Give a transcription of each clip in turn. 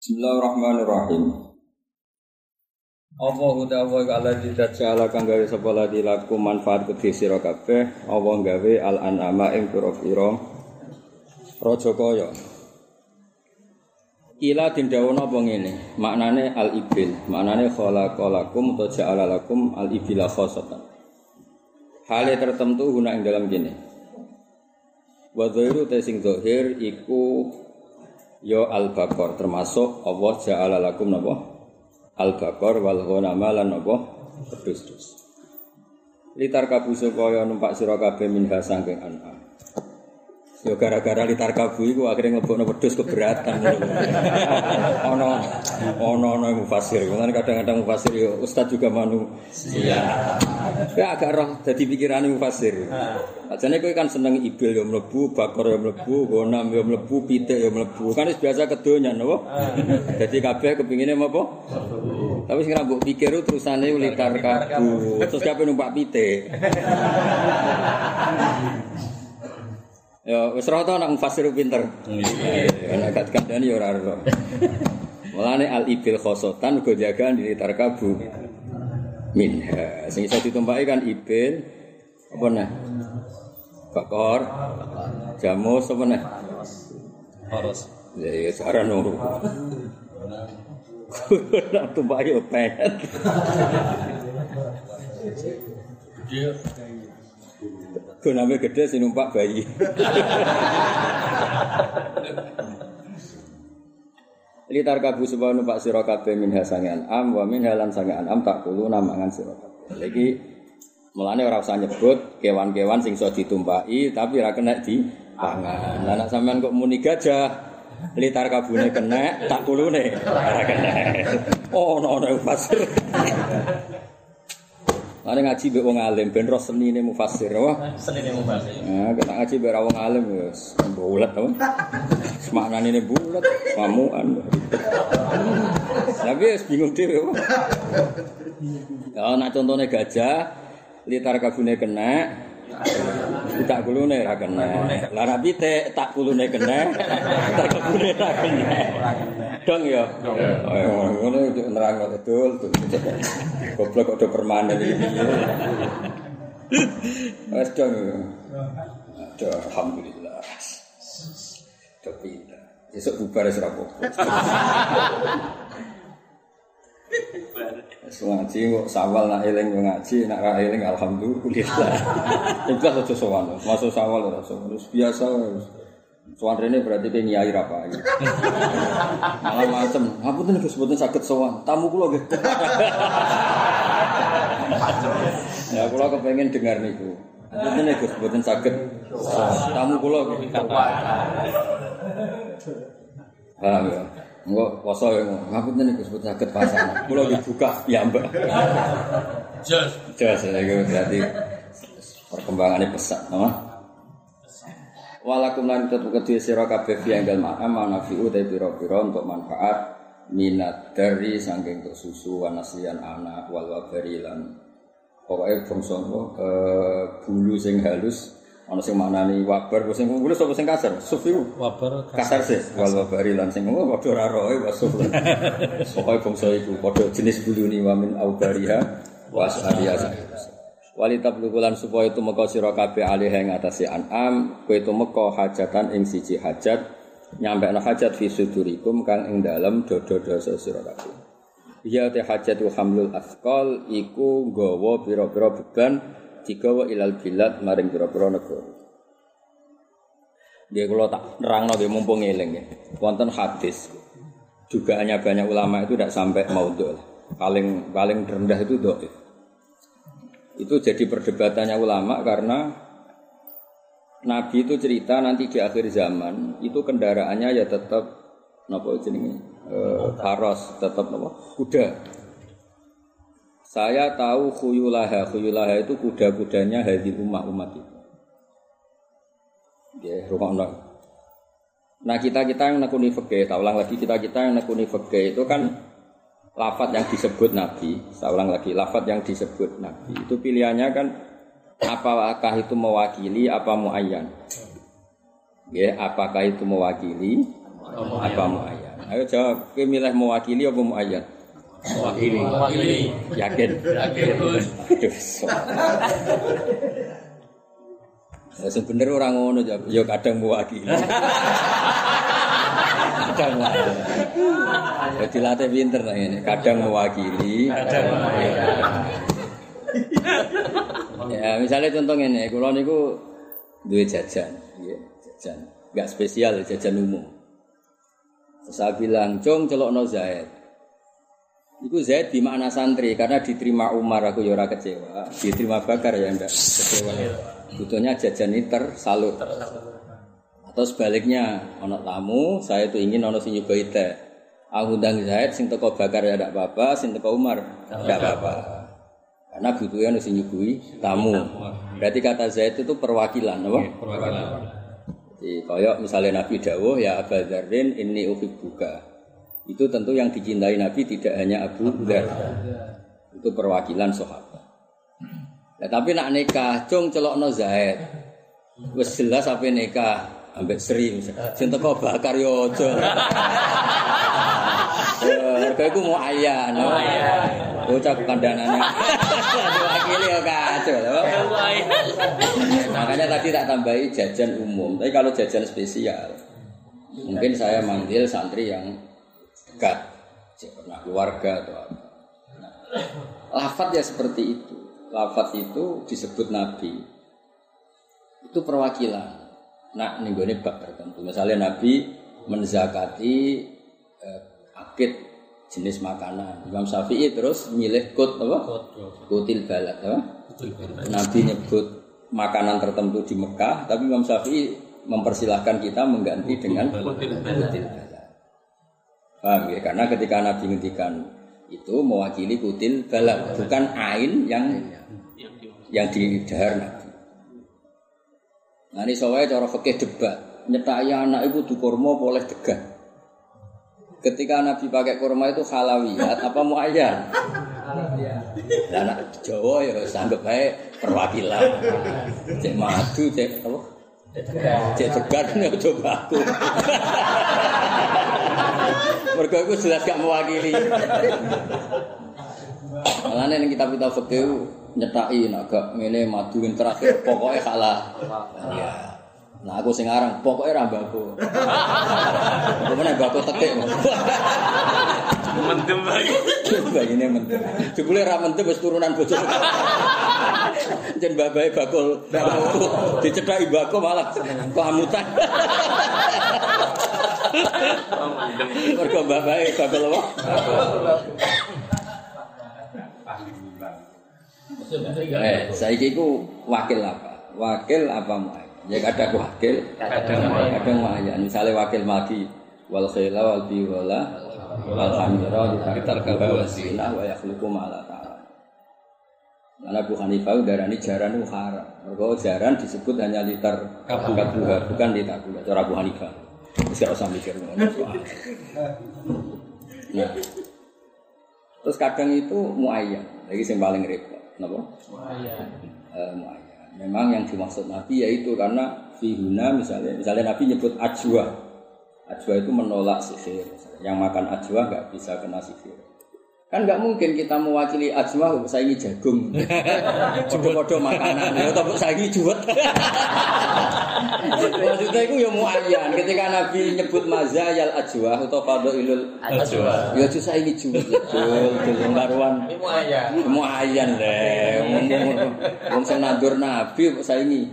Bismillahirrahmanirrahim. Apa huda wa ala tidak jala kang gawe sapa ladi laku manfaat kedhi sira kabeh apa gawe al an'ama ing pira-pira raja kaya. Ila dindawono apa ngene, maknane al ibil, maknane khalaqalakum utawa ja'ala lakum al ibila khosatan. Hale tertentu guna ing dalam gini. Wa dhairu te sing iku ya al bakor termasuk Allah ja'ala lakum napa al bakor wal ghanama lan napa pedus-pedus. Litar kabu supaya numpak sira kabeh minha sangking an'am. Ya gara-gara litar kabu iku akhirnya ngelebokno pedus keberatan. Ono ono ono mufasir. Mulane kadang-kadang mufasir ya ustaz juga manu. Iya. Ya agak roh dadi pikirane mufasir. Ajane kowe kan seneng ibil ya mlebu, bakor ya mlebu, gonam ya mlebu, pitik ya mlebu. Kan wis biasa kedonyan napa? Dadi kabeh kepingine apa? Tapi sing mbok pikir terusane litar kabu. Terus kabeh numpak pitik. Ya wis rata nang fasir pinter. Ana gak kandhani ya ora ora. Mulane al ibil khosotan uga jaga di tarkabu. Minha. Sing iso ditumpaki kan ibil apa nah? Bakor. Jamus apa nah? Harus. Ya ya saran nuru. Nak tumpaki yo penet. Dia Guname gede sing numpak bayi. Litar kabu sebab numpak sira kabeh min hasangan am wa min halan sangan am tak kulo namangan sira kabeh. Iki mulane ora usah nyebut kewan-kewan sing iso ditumpaki tapi ora kena di pangan. Lah nek sampean kok muni gajah litar kabune kena tak kulune ora kena. Oh ono ono fasir. Lane ngaji mbek wong alim ben roh senine mufasir. Wah, seni yang membahas. Nah, kita ngaji biar wong alim wis bulat apa? Semaknane ini bulat, mamuan. Tapi wis bingung dhewe. Ya, nak contohnya gajah, litar kabune kena, tak kulune ra kena. Lah ra pitik tak kulune kena, tak kabune ra kena. Dong ya. Oh, ngono itu nerangno betul. Goblok kok do permanen iki. Wes dong. Aduh, alhamdulillah. Tapi besok bubar. Wis ngaji kok sawal nak eling ngaji, nak ra eling alhamdulillah. Ikhlas aja sowan. Masuk sawal ora sowan. Biasa wis. Sowan rene berarti ke nyai ra payu. Malah macem, ngapunten Gus mboten saged sowan. Tamu kula nggih. Ya kula kepengen dengar niku. Ngapunten Gus mboten saged. Tamu kula nggih. Paham ya? Engko poso ya ngapunten Gus mboten saged pasang. Kula dibuka ya, Mbak. Jos. Jelas ya berarti perkembangannya pesat, nama. Walakum lan tetep kedue sira kabeh fi enggal ma'am manafi'u te pira-pira untuk manfaat minat dari saking untuk susu wanasian anak wal wabari lan bangsa apa eh, bulu sing halus ana sing maknani wabar sing bulu sapa sing kasar? Sufi Wabar kasar. Sih wal wabari lan sing ngono padha ora roe wasuf pokoke bangsa iku padha jenis bulu ni wa min aubariha wa ashabiha. Wali tablugulan supaya itu meko sira kabeh alih ing atase an'am kowe itu meko hajatan ing siji hajat nyampe hajat fi sudurikum kang ing dalem dodo-dosa sira kabeh. Ya te hajatu hamlul asqal iku nggawa pira-pira beban digawa ilal bilad maring pira-pira negara Nggih kula tak nerangno nggih mumpung eling ya. Wonten hadis dugaannya banyak ulama itu tidak sampai maudhu. Paling paling rendah itu dhaif. Itu jadi perdebatannya ulama karena Nabi itu cerita nanti di akhir zaman itu kendaraannya ya tetap napa jenenge eh, haros tetap napa kuda. Saya tahu khuyulaha khuyulaha itu kuda-kudanya hadil umat umat itu. Ya, rumah Nah kita kita yang nekuni fikih, tak ulang lagi kita kita yang nekuni fikih itu kan lafat yang disebut Nabi, saya ulang lagi, lafat yang disebut Nabi itu pilihannya kan apakah itu mewakili apa muayyan? Ya, apakah itu mewakili apa muayyan? Ayo jawab, milih mewakili apa muayyad? Wakili. Wakili. Yakin? Yakin. Ya, sebenarnya orang ngono jawab, ya kadang mewakili. kadang mewakili. Jadi latih pinter lah ini, kadang mewakili. Kadang mewakili. Ya, misalnya contoh ini, kalau niku duwe jajan, ya, jajan, nggak spesial, jajan umum. Terus saya bilang, Cong celokno Zaid. Iku Zaid di makna santri karena diterima Umar aku ya ora kecewa, diterima Bakar ya ndak kecewa. Butuhnya jajan ini tersalur. Atau sebaliknya, ono tamu, saya tuh ingin ono sing nyobain teh. Aku undang Zaid sing teko Bakar ya ndak apa-apa, sing teko Umar ndak apa-apa. Karena butuhnya harus nyugui tamu. Berarti kata Zaid itu perwakilan, apa? Perwakilan. Jadi kayak misalnya Nabi Dawuh ya Abu Dzarin ini buka. Itu tentu yang dicintai Nabi tidak hanya Abu Dzar. Itu perwakilan sahabat. Ya, tapi nak nikah, cung celokno Zaid. Wis jelas apa nikah ambek Sri misalnya. Sing teko bakar yo aja. Harga iku mau ayah, no. Bocah kandanane. Diwakili ya kacau. lho. Makanya tadi tak tambahi jajan umum. Tapi kalau jajan spesial, mungkin saya manggil santri yang dekat, pernah keluarga atau apa. Nah, lafat ya seperti itu. Lafat itu disebut Nabi. Itu perwakilan. Nah, nih gue bab tertentu. Misalnya Nabi menzakati eh, akid jenis makanan. Imam Syafi'i terus milih kut apa? Kutil balad apa? Nabi nyebut makanan tertentu di Mekah, tapi Imam Syafi'i mempersilahkan kita mengganti dengan Kutil balad. Paham ya? Karena ketika Nabi ngendikan itu mewakili kutil balad, bukan ain yang yang di dahar Nabi. Nah ini soalnya cara fikih debat, nyetaki anak itu di kurma boleh degah. Ketika Nabi pakai kurma itu halawiyat apa muayyan? Lah anak Jawa ya sanggep baik perwakilan. Cek madu, cek apa? Cek degan ya coba aku. Mergo iku jelas gak mewakili. Malahnya ning kitab-kitab fikih nyetaki nek gak ngene madu yang terakhir pokoknya kalah. Ya. Nah aku sing aran pokoknya ra mbako. Apa meneh mbako tekik. Mendem lagi. Bagine mentep. Jebule ra mentep wis turunan bojo. Jen babae bakul bakul dicethaki mbako malah kelamutan. Mergo babae bakul apa? Eh, saiki iku wakil apa? Wakil apa muayyan? Ya kadang wakil, Kadang kadang muayyan. Misalnya wakil mati wal khila wal biwala wal hamira ditarkaba wasina wa yakhluqu ma la ta'ala. Karena Abu Hanifah darani jaran haram. Mergo jaran disebut hanya liter Kabu. kabuha, bukan liter kabuha. Cara Abu Hanifah. Wis gak usah mikir. Nah, terus kadang itu muayyan, lagi yang paling repot. Kenapa? Muayyan. Memang yang dimaksud Nabi yaitu karena fihuna misalnya, misalnya Nabi nyebut ajwa. Ajwa itu menolak sihir. Yang makan ajwa nggak bisa kena sihir. Kan nggak mungkin kita mewakili ajwa saingi jagung. Podo-podo makanan ya tapi saingi juwet. Maksudnya itu ya muayyan. Ketika Nabi nyebut mazayal ajwa atau fadhailul Ajwa. Ya justru saingi juwet. Jul, jul karuan. Ini aja. Muayyan deh. Wong- sing nandur Nabi kok saingi.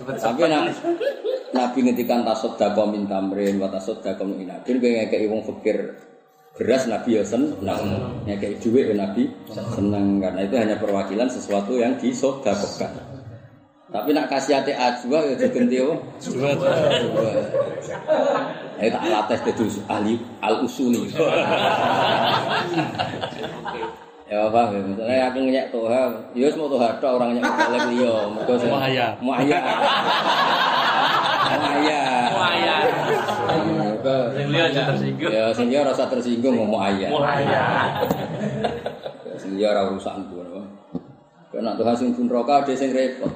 Tapi nak Nabi ngetikan tasod dako min tamrin wa tasod dako min inabin ngekei wong fakir beras Nabi ya seneng Ngekei duit ya Nabi seneng Karena itu hanya perwakilan sesuatu yang disodakokan Tapi nak kasih hati ajwa ya digenti apa? Ayo tak latih jadi ahli al-usuli Ya apa ya, misalnya aku ngeyak toha, ya semua toha tok orang ngeyak sing Muaya. muaya. Muaya. Muaya. Mergo Sing liya aja tersinggung. ya sing liya rasa tersinggung mau muaya. Muaya. Sing liya ora urusanku no. Kena Tuhan sing pun roka ada sing repot.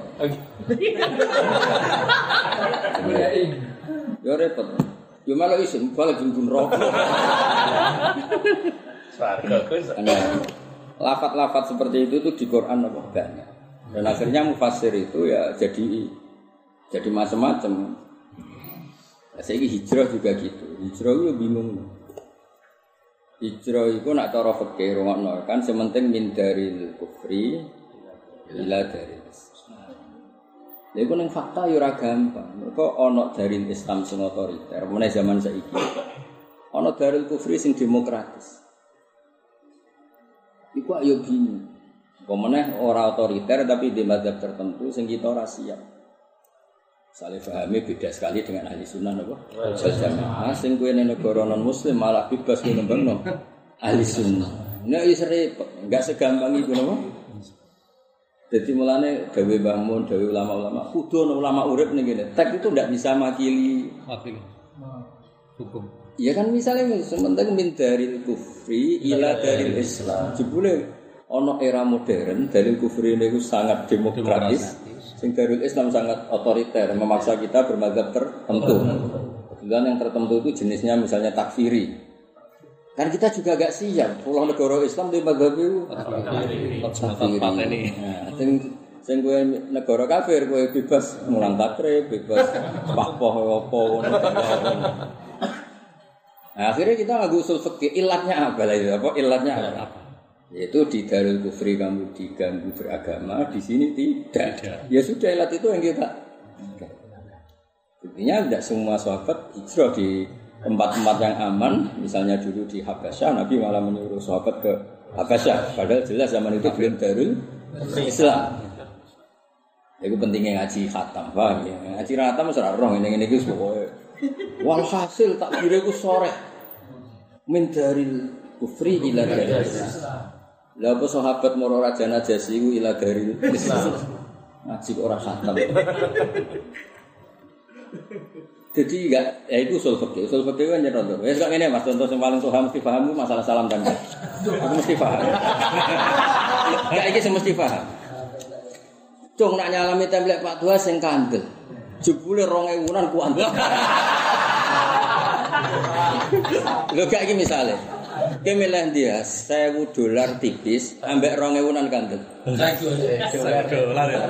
Ya repot. Ya malah isin balik rokok. Swarga Gus. Nah, lafat-lafat seperti itu tuh di Quran apa banyak. Dan akhirnya mufasir itu ya jadi jadi macam-macam. Nah, saya hijrah juga gitu. Hijrah itu bingung. Hijrah itu nak cara fikih rungokno kan sementing min daril kufri ila Islam. Lha iku fakta ya ora gampang. Mergo ana daril Islam sing otoriter, meneh zaman saiki. Ana daril kufri sing demokratis. Iku ayo bingung. Pemeneh ora otoriter tapi di mazhab tertentu sing kita ora siap. Salih pahami beda sekali dengan ahli sunnah apa? Wal jamaah. Sing kowe ning negara non muslim malah bebas kowe nembangno ahli sunnah. Nek wis repot, enggak segampang itu napa? Jadi mulane dawe bangun, dawe ulama-ulama, kudu ulama urip ning kene. Tek itu ndak bisa makili Wakil. Hukum. Ya kan misalnya sementing min daril kufri ila daril Islam. Jebule ana era modern daril kufri ini sangat demokratis. Sing daril Islam sangat otoriter, memaksa kita bermadzhab tertentu. Kemudian yang tertentu itu jenisnya misalnya takfiri. Kan kita juga gak siap. Pulau negara Islam di madzhab itu ini. Nah, sing sing kowe negara kafir kowe bebas mulang takrib, bebas pakpoh apa ngono. Nah, akhirnya kita nggak usul fikih ilatnya apa lah itu apa ilatnya apa? Yaitu di Darul Kufri kamu diganggu beragama, di sini tidak. Ya sudah ilat itu yang kita. Intinya tidak semua sahabat hijrah di tempat-tempat yang aman, misalnya dulu di Habasyah, Nabi malah menyuruh sahabat ke Habasyah. Padahal jelas zaman itu belum Darul Islam. Itu pentingnya ngaji khatam, paham ya? Ngaji khatam ora roh ini ini gus pokoknya. Walhasil tak kira ku sore. Min daril kufri ila daril Islam. Lah apa sahabat moro raja najasi ku ila daril Islam. Ngaji ora khatam. Jadi enggak, ya itu usul fikih. Usul fikih kan nyerot. Ya kok ngene Mas, contoh yang paling paham mesti paham masalah salam dan Aku mesti paham. Enggak iki mesti paham. Cung nak nyalami Pak Dua sing kandel. Jebule 2000-an kuandel. Lho gak iki misale. Ki milih dia 1000 dolar tipis ambek 2000-an kandel. Dolar ya.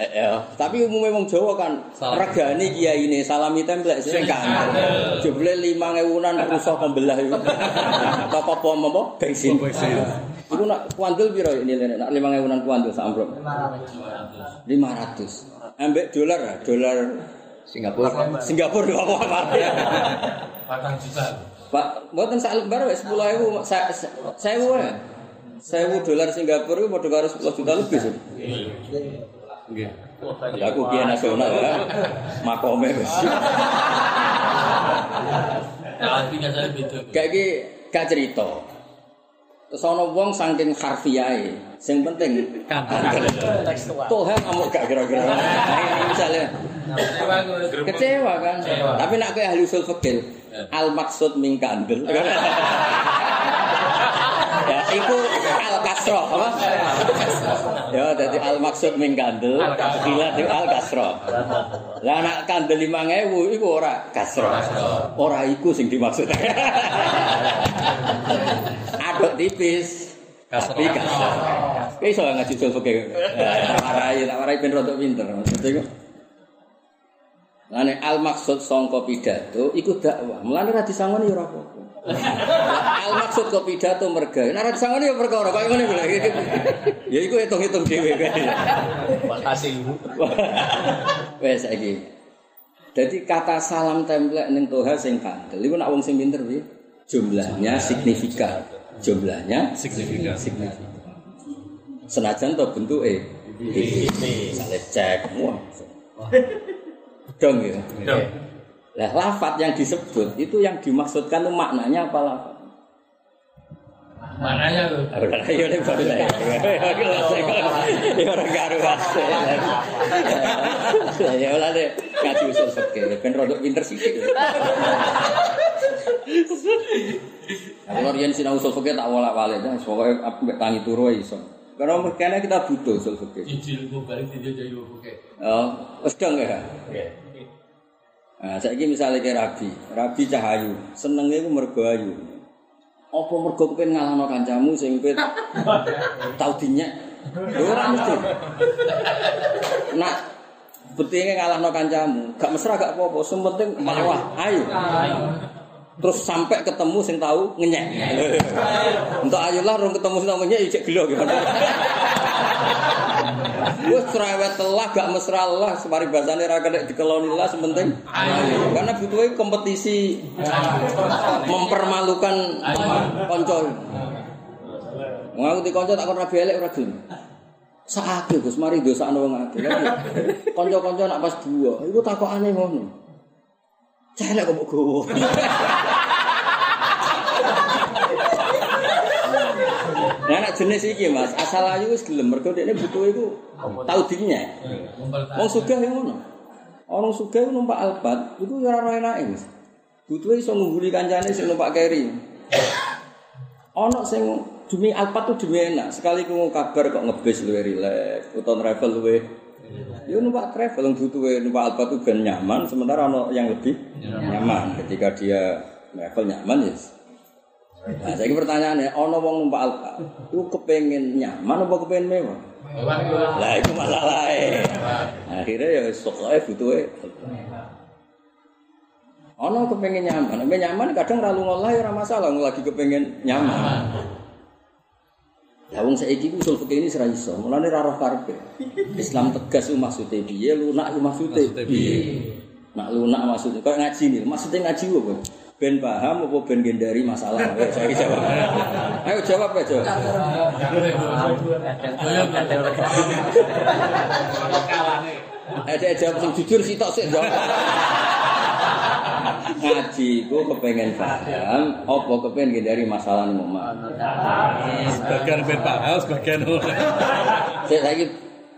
Eh, ya. Tapi umumnya wong Jawa kan regane kiai ini salami template sing kandel. Jebule 5000-an rusak pembelah itu. Toko pom apa? Bensin. Iku nak kuandel piro nilainya? Nak 5000-an kuandel sak amplop. 500. Ambek dolar dolar Singapura. Singapura apa apa. Patang juta. Pak, mboten sak lembar wis 10.000 sa- sa- 1000 ya. 1000 dolar Singapura padha karo 10 juta lebih. Sur. Nggih. Aku kiai nasional ya. Makome wis. Saya. Kayak iki gak cerita. Terus ana wong saking harfiahe, sing penting. Tuhan kamu gak kira-kira. Nah, misalnya Kecewa kan. Tapi nak kowe ahli usul fikih, al maksud min kandel. ya, iku al kasroh apa? ya, jadi al maksud min kandel, kilat itu al kasroh. Lah nak kandel 5000 iku ora kasroh. Ora iku sing dimaksud. Aduk tipis. Tapi kasroh. Iso ngaji usul fikih. Ya, Tak warai, tak warai ben rodok pinter. Maksudnya iku Lane al maksud sangka pidato iku dakwah. Mulane ra disangoni ya ora apa-apa. al maksud kok pidato merga. Nek ra disangoni ya perkara kaya ngene lho. Ya iku hitung-hitung dhewe kae. Makasih Ibu. Wes saiki. Jadi kata salam template ning toha sing kandel iku nak wong sing pinter piye? Jumlahnya signifikan. Jumlahnya Signifikan. signifikan. Senajan to bentuke tipis. Misale cek. Wah. Dong ya. Dong. Lah lafat yang disebut itu yang dimaksudkan itu maknanya apa lafat? Maknanya tuh. Ayo nih baru lah. Ya orang karuan. Ya lah deh ngaji usul. Ben rodok pinter sithik. Nah, Kalau riyen sinau usul tak wolak-walik, pokoke aku tangi turu iso. Karena kita butuh usul fikih. Gue balik tidak jadi oke. Oh, dong ya. Nah, saiki misale ke rabi, rabi cahayu, senenge iku mergo ayu. Apa mergo kepen ngalahno kancamu sing kowe tau dinyek? Ya ora mesti. Nak betenge ngalahno kancamu, gak mesra gak apa-apa, sing penting mawah, ayo. Terus sampai ketemu sing tahu ngenyek. Untuk ayolah rung ketemu sing tahu ngenyek ijek gelo gimana. Wes cerewet telah gak mesra lah semari bahasane ra kena dikeloni lah sementing. Karena butuhnya kompetisi mempermalukan. Wong aku di konco tak kon rabi elek ora. Sakake Gus mari dosakno wong akeh. Kanca-kanca nak pas dua, iku takokane ngono. Celek kok gowo. Nah, anak jenis iki Mas, asal ayu wis gelem mergo dekne butuh iku tau dinya. Wong sugih yang ngono. Orang sugih numpak Alphard, iku ya ora enake Mas. Butuhe iso ngungguli kancane sing numpak keri. Ono sing demi Alphard tuh demi enak. Sekali ku kabar kok ngebis luwe rileks, utawa travel luwe Ya numpak travel yang butuh numpak Alphard tuh ben nyaman, sementara ono yang lebih nyaman. Ketika dia travel nyaman ya Nah, saya pertanyaannya, ono wong numpak Alfa, itu kepengen nyaman apa kepengen mewah? Lah itu masalahnya. Akhirnya ya soalnya butuhnya. Ono kepengen nyaman, kepengen nyaman kadang ralu ngolah ya masalah, lagi kepengen nyaman. Ya wong saiki usul fikih ini serai iso. Mulane ra roh karepe. Islam tegas ku maksude piye, lunak ku maksude piye. Nak lunak maksudnya kok ngaji nih, maksudnya ngaji apa? Ben paham apa ben gendari masalah? Ayo saya jawab. Ayo jawab aja. Ada jawab sing jujur sih tok sik jawab. Ngaji ku kepengen paham, apa kepengen gendari masalah nih mama. Sebagian ben paham, sebagian ora. Saya lagi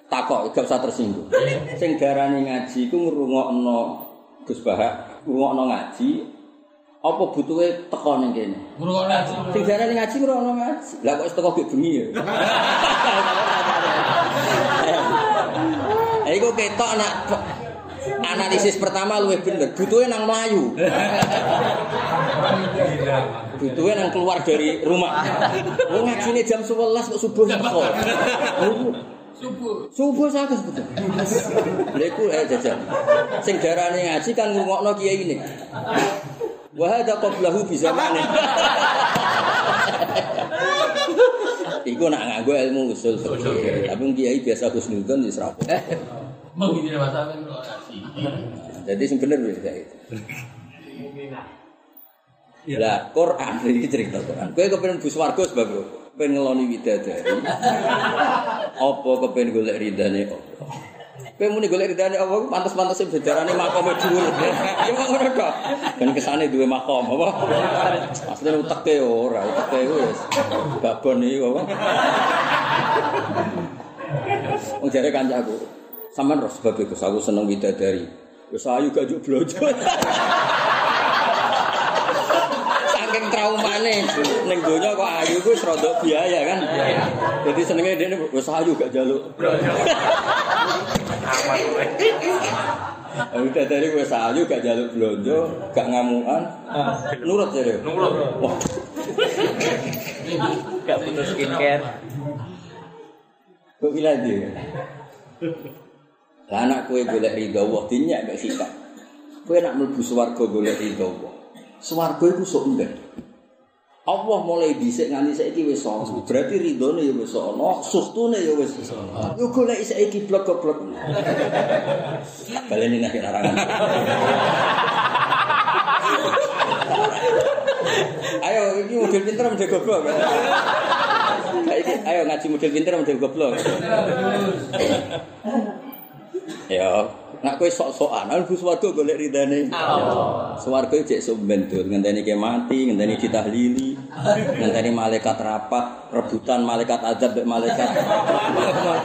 takok, gak usah tersinggung. Sing darani ngaji ku ngrungokno Gus Bahak, ngrungokno ngaji, apa butuhe teko ning kene? Ngrungokno ngaji. Sing darani ngaji ngrungokno ngaji. Lah kok teko gek bengi ya. Iku ketok nak analisis pertama luwih bener. Butuhe nang Melayu. Butuhe nang keluar dari rumah. Wong ngajine jam 11 kok subuh teko. Subuh. Subuh sakit betul. Lha iku eh jajal. Sing darane ngaji kan ngrungokno kiai ini. Wa hadza qablahu bi zamane. Iku nak nganggo ilmu usul fikih. Tapi kiai biasa husnudzon wis ra apa. Mau masalah ngrungokno ngaji. Jadi sing bener wis kayak itu. Lah Quran iki cerita Quran. Kowe kepen bus warga sebab? Kepen ngeloni widadari. Apa kepen golek ridane Allah? Kowe muni golek ridane Allah ku pantes-pantes bedarane makome dhuwur. Ya kok ngono kok. Ben kesane duwe makom apa? Asline uteke ora, uteke wis babon iki apa? Wong jare kancaku. Sampeyan roh sebab iku aku seneng widadari. Wis ayu gak juk blojo. Saking traumane ning donya kok ayu ku wis rada biaya kan. Jadi senenge dene wis ayu gak jaluk. Aman Udah dari wis ayu gak jaluk blonjo, gak ngamukan. Nurut jare. Nurut. Wah, Gak butuh skincare. kok gila dia. Lah anak kowe golek ridho Allah dinyak gak sikap. Kowe nak mlebu swarga golek ridho Allah. Swarga iku sok enggak. Allah mulai dhisik nganti saiki wis ana. Berarti ridhone ya wis ana, suhtune ya wis ana. Yo golek saiki blok-blok. Baleni nek larangan. Ayo iki model pinter model goblok. Ayo ngaji model pinter model goblok. Ya, nak kowe sok-sokan, aku swarga golek ridane. Swarga cek sumbentul, ngenteni ke mati, ngenteni ditahlili, ngenteni malaikat rapat, rebutan malaikat azab mek malaikat.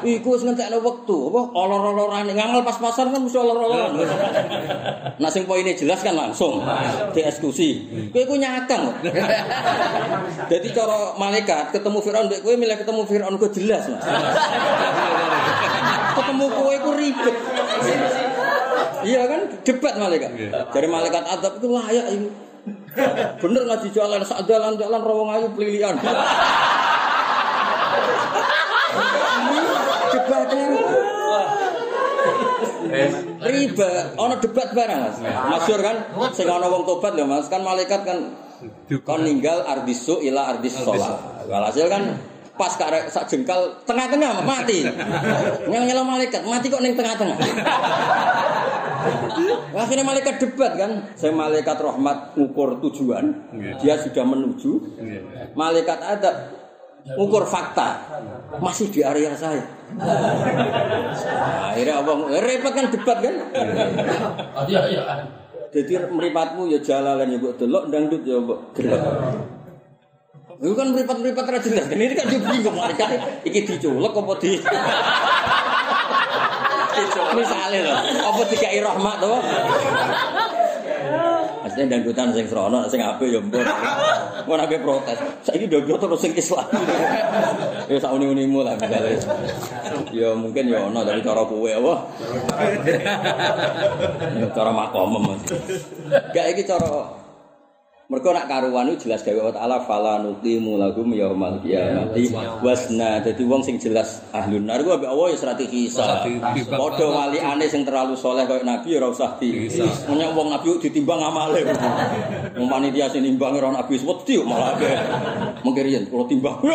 Iku wis ngentekno wektu, apa olor-olorane ngamal pas-pasan kan mesti olor-oloran. Nah sing poine jelas kan langsung dieksekusi. Kowe iku nyakang. Jadi cara malaikat ketemu Firaun mbek kowe milih ketemu Firaun kok jelas, Mas. ketemu kowe iku ribet. Iya kan debat malaikat. Dari malaikat adab itu layak ini. Bener ngaji jalan sak jalan-jalan rawang ayu pelilian. debat ini. Riba, ono debat barang Mas. Masyhur kan? Sing ana wong tobat lho Mas, kan malaikat kan kon ninggal ardisu ila ardis sholat. Walhasil kan pas karek sak jengkal tengah-tengah mati. Nyela malaikat mati kok ning tengah-tengah. Akhirnya malaikat debat kan, saya malaikat rahmat ngukur tujuan, dia sudah menuju. Malaikat adab ngukur fakta, masih di area saya. Nah, akhirnya apa? Repot kan debat kan? Oh iya iya. Jadi meripatmu ya jalalan ya mbok delok dangdut ya mbok delok. Itu kan meripat-meripat ra jelas. Kan Ini kan dia bingung malaikat iki diculek apa di Misalnya loh, apa dikai rahmat tuh? Aslinya dangdutan sing serono, sing ape ya mbok. Mau nabe protes. Saiki dangdut terus sing Islam. Ya sak uni-unimu lah. Ya mungkin ya ono dari cara kowe apa? Cara makom Mas. Gak iki cara mereka nak karuan itu jelas gawe Allah Taala fala nuqimu lahum yaumal qiyamati wasna. Dadi wong sing jelas ahlun nar ku ambek Allah ya strategi hisab. Padha wali ane sing terlalu soleh koyo nabi ya ora usah di. Menyang wong nabi ditimbang amale. Wong panitia sing nimbang ora nabi wedi malah. Mengke riyen kula timbang.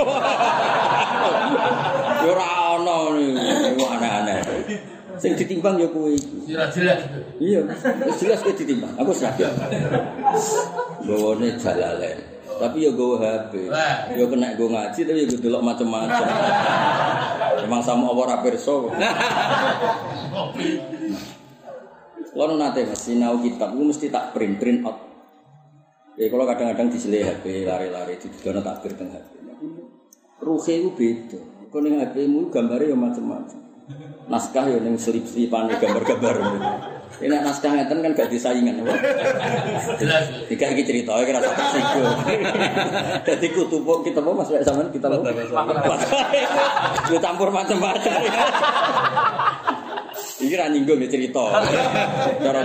Ya ora. Sing ditimbang ya kowe iki. Sira jelas. Iya, wis jelas kowe ditimbang. Aku seragam. Gawane jalalen. Tapi ya gawa HP. Ya kena gue ngaji tapi ya delok macam-macam. Emang sama Allah ra pirsa. Kalau nate mas, sinau kitab itu mesti tak print print out. Ya kalau kadang-kadang diselih HP lari-lari di dono tak print teng HP. Ruhe itu beda. Kau ning HP mu gambarnya ya macam-macam. Naskah ya ning selip-selipan gambar-gambar. Ini naskah ngeten kan gak disaingan. Jelas. Jika iki cerita kira tak tersinggung. Dadi kutubuk kita apa Mas Wek sampean kita apa? Lu campur macam-macam. Iki ra nyinggung ya cerita. Cara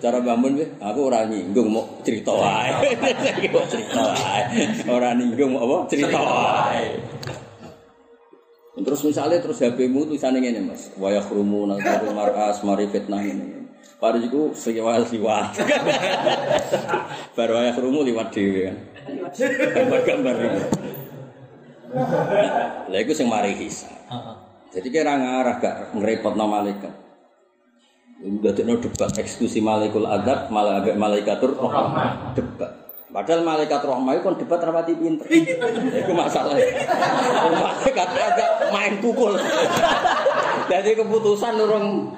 cara bangun aku ora nyinggung mau cerita wae. Mau cerita wae. Ora nyinggung apa cerita wae. Terus misalnya terus HP-mu tulisannya ngene Mas. Wa yakhrumuna dzarul mar'as mari fitnah ini. Baru itu sewal liwat. Baru ayah kerumu liwat dewe kan. Gambar-gambar itu. Lah iku sing mari hisab. Jadi kira ngarah gak ngerepot malaikat. Udah debat eksekusi malaikul adab malah agak malaikatur rahmah debat. Padahal malaikat rahmah itu kan debat rapati pinter. Itu masalah. Malaikat agak main pukul. Jadi keputusan urung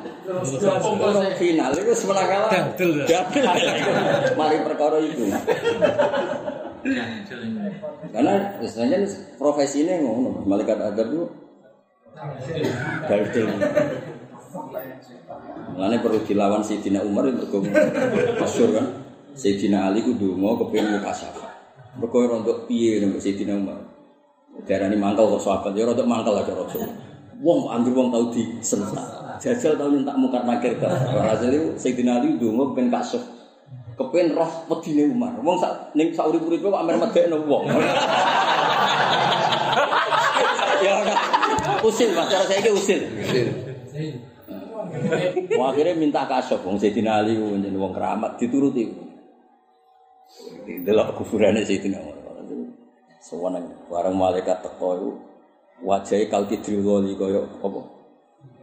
urung final itu sebenarnya kalah. Dadel? Dadel. Mari perkara itu. Karena istilahnya profesi ini ngono, malaikat adab itu dadel. Mulane perlu dilawan Sayyidina Umar itu kok masyhur kan. Sayyidina Ali ku donga kepengin mukasafah. Mergo ora untuk piye nang Sayyidina Umar. Darani mangkel kok sahabat ya rada mangkel aja raja. Wong anggere wong tau disentak. Jajal tau nyentak mungkar nakir kan. Hasil itu Sayyidina Ali donga kepengin kasuf. Kepen roh wedine Umar. Wong sak ning sak urip-uripe kok amer medekno wong. ya ora. Usil Mas, cara saiki usil. Wah, akhirnya minta kasop wong Sayyidina Ali wong keramat dituruti. Delok kuburane Sayyidina Umar. Sewenang bareng malaikat teko iku wajahe kalkidril wali kaya apa?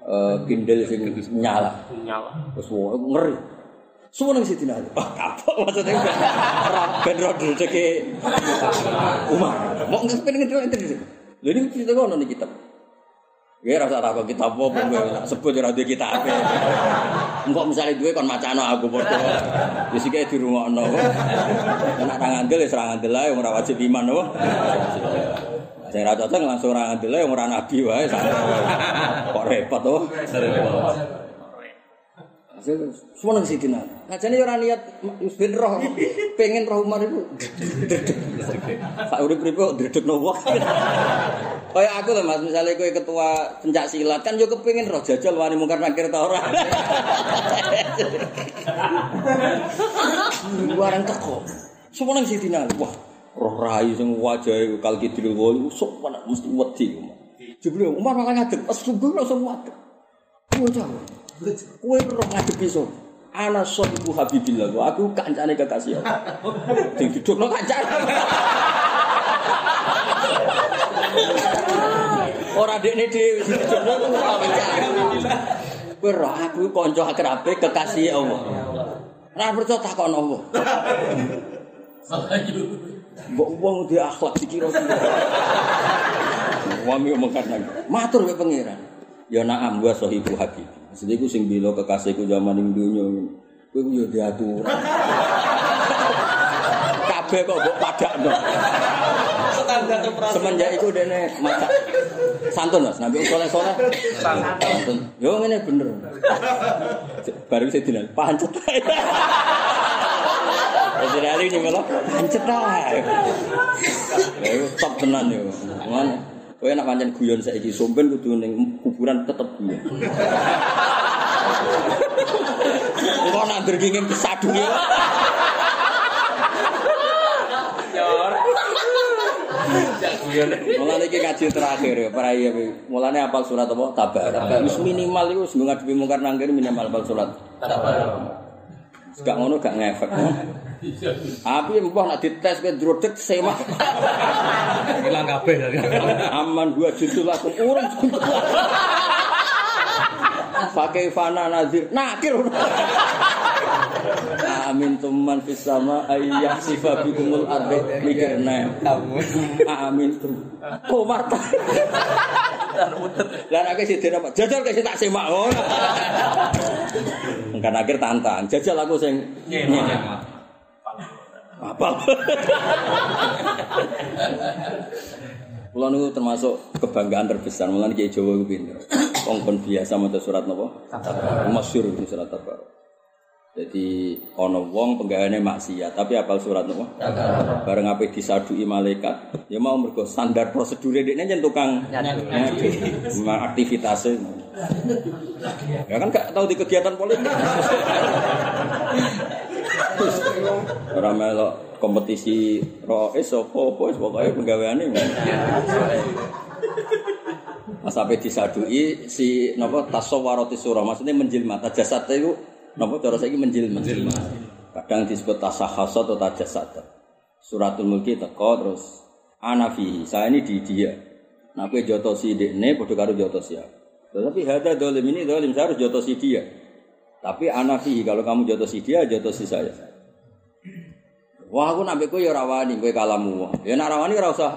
Eh kindel sing nyala. Nyala. Wah ngeri. Sewenang Sayyidina Ali. Ah, kapok maksudnya ora ben ro rezeki Umar. Mau ngepen ngedelok enten. Lha ini cerita ngono nih kitab. Gue rasa tak kok kita apa gue sebut ya nanti kita apa. Enggak misalnya gue kan macan aku berdua. Jadi sih kayak di rumah no. Enak tangan dulu, serangan dulu lah yang wajib iman no. Saya rasa tuh langsung serangan dulu yang merawat nabi wae. Kok repot tuh? Serius. Hasil seneng Sidina. Ngajane yo ora niat ben roh. Pengen roh Umar iku. Sak urip urip kok dredegno wong. Kaya aku lho Mas, misalnya kowe ketua pencak silat kan yo kepengin roh jajal wani mungkar nakir ta ora. Barang teko. Seneng Sidina. Wah, roh rai sing wajahe kalki sok panak mesti wedi. Jebule Umar malah ngadeg, subuh langsung ngadeg. Bocah. Kowe roh ngadepi so. Ana sohibu Habibillah. Aku kancane kekasih Allah. Sing didukno kancane. Ora dekne dhewe sing didukno ku kancane. Kowe roh aku kanca akrabe kekasih Allah. Ora percaya takon Allah. Makanya. Mbok wong di akhlak dikira kira. Wong yo mengkan Matur ke pangeran. Ya naam wa sahibu habib. Maksudnya iku sing bila kekasihku zaman ning donya. Kowe ku yo diatur. Kabeh kok mbok padakno. Standar operasi. Semenjak iku dene maca santun Mas, nabi soleh soleh. Santun. Yo ngene bener. Baru saya dinan pancet. Jadi hari ini malah pancet iku top tenan yo. Ngono. Kowe nak pancen guyon saiki sompen kudu ning kuburan tetep guyon. Kok nak dergingin kesadunge. Mulane iki kaji terakhir ya, para iya. Mulane apal surat apa? tabar. Wis minimal iku sebelum ngadepi mungkar nangkir minimal apal surat. Tabarok. Gak ngono gak ngefek. Tapi mbah nak dites ke drodek semak. Hilang kabeh dari Aman dua judul lakum urung. Pakai fana nazir nakir. Amin tuman fis sama ayyah sifa bikumul ardi mikirna. Amin tum. Oh marta. Lah nek sih dene? Jajal sing tak semak ngono. Kan akhir tantang. Jajal aku sing apa? Kulo niku termasuk kebanggaan terbesar. Mulane Kiai Jawa iku pinter. Wong kon biasa maca surat napa? Masyhur itu surat Tabar. Jadi ana wong penggaweane maksiat, tapi apal surat napa? Tabar. Bareng ape disadui malaikat, ya mau mergo standar prosedure dekne yen tukang aktivitasnya. Ya kan gak tahu di kegiatan politik. Ora melok kompetisi roes apa apa wis pokoke penggaweane. Pas sampai disadui si napa tasawwarati surah maksudnya menjelma tajasat itu napa cara saiki menjelma. Kadang disebut tasahhasa atau tajasat. Suratul Mulki teko terus ana fihi. Saya ini di dia. Nah, kowe jotosi dekne padha karo jotosi aku. Tetapi hada dolim ini dolim saya harus jotosi dia. Tapi ana fihi kalau kamu jotosi dia jotosi saya. Wah aku nabe kowe ya ora wani kowe kalamu. Ya nek ora wani ora usah.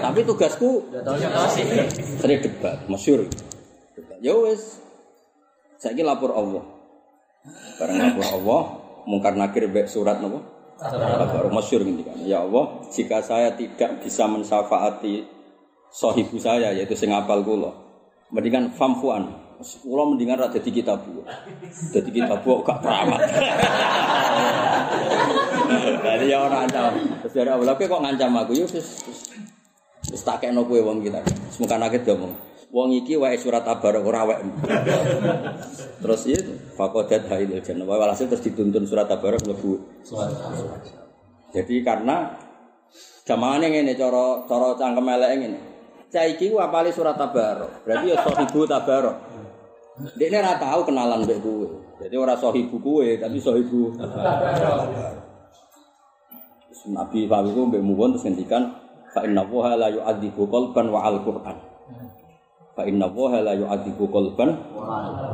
Tapi tugasku sering debat, masyhur. Debat. Ya wis. Saiki lapor Allah. Bareng lapor Allah, mungkar nakir mbek surat napa? Baru masyhur ngendikan. Ya Allah, jika saya tidak bisa mensyafaati sahibu saya yaitu sing apal kula, mendingan famfuan. Kula mendingan ra dadi kitab. Dadi kitab gak keramat. Jadi ya ora ancam. Terus dari awal kok ngancam aku yo wis- wis tak kena kowe wong kita. Semoga nakit ngomong. Wong iki wae surat tabarok ora wae. Terus ya fakodat haidil jannah. Wae walhasil terus dituntun surat tabarok mlebu. Jadi karena jamane ngene cara cara cangkem eleke ngene. Saiki ku apale surat tabarok. Berarti ya sahibu tabarok. Dia ora tahu kenalan mbek kowe. Jadi ora sahibu kowe, tapi sahibu Terus Nabi Fawi ku mbek muwon terus ngendikan fa inna wa la yu'adzibu qalban wa al-Qur'an. Fa inna wa la yu'adzibu qalban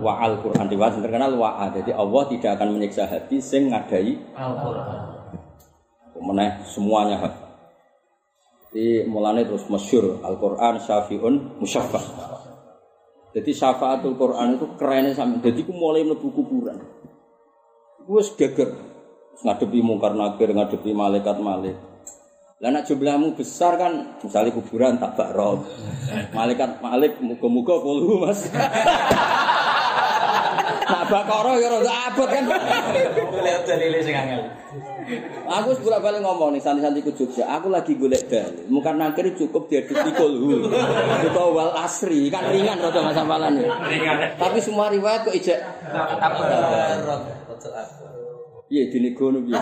wa al-Qur'an. Diwas terkenal wa Jadi Allah tidak akan menyiksa hati sing ngadai meneh semuanya hak. Jadi mulane terus masyhur Al-Qur'an syafi'un musyaffah. Jadi syafaatul Quran itu kerennya sampai. Jadi aku mulai mlebu kuburan. Gue geger. Terus ngadepi mungkar nakir, ngadepi malaikat malaikat. Lah jumlahmu besar kan, misalnya kuburan tak bakro. Malaikat malik muga-muga puluh Mas. Bakara ya rada abot kan. Lihat dalile sing angel. Aku bolak balik ngomong nih santi-santi ku Jogja. Aku lagi golek dalil. Mungkin nangkir cukup diaduk kulhu. Atau wal asri kan ringan rada masalah Ringan. Tapi semua riwayat kok ijek Iya dini gono piye.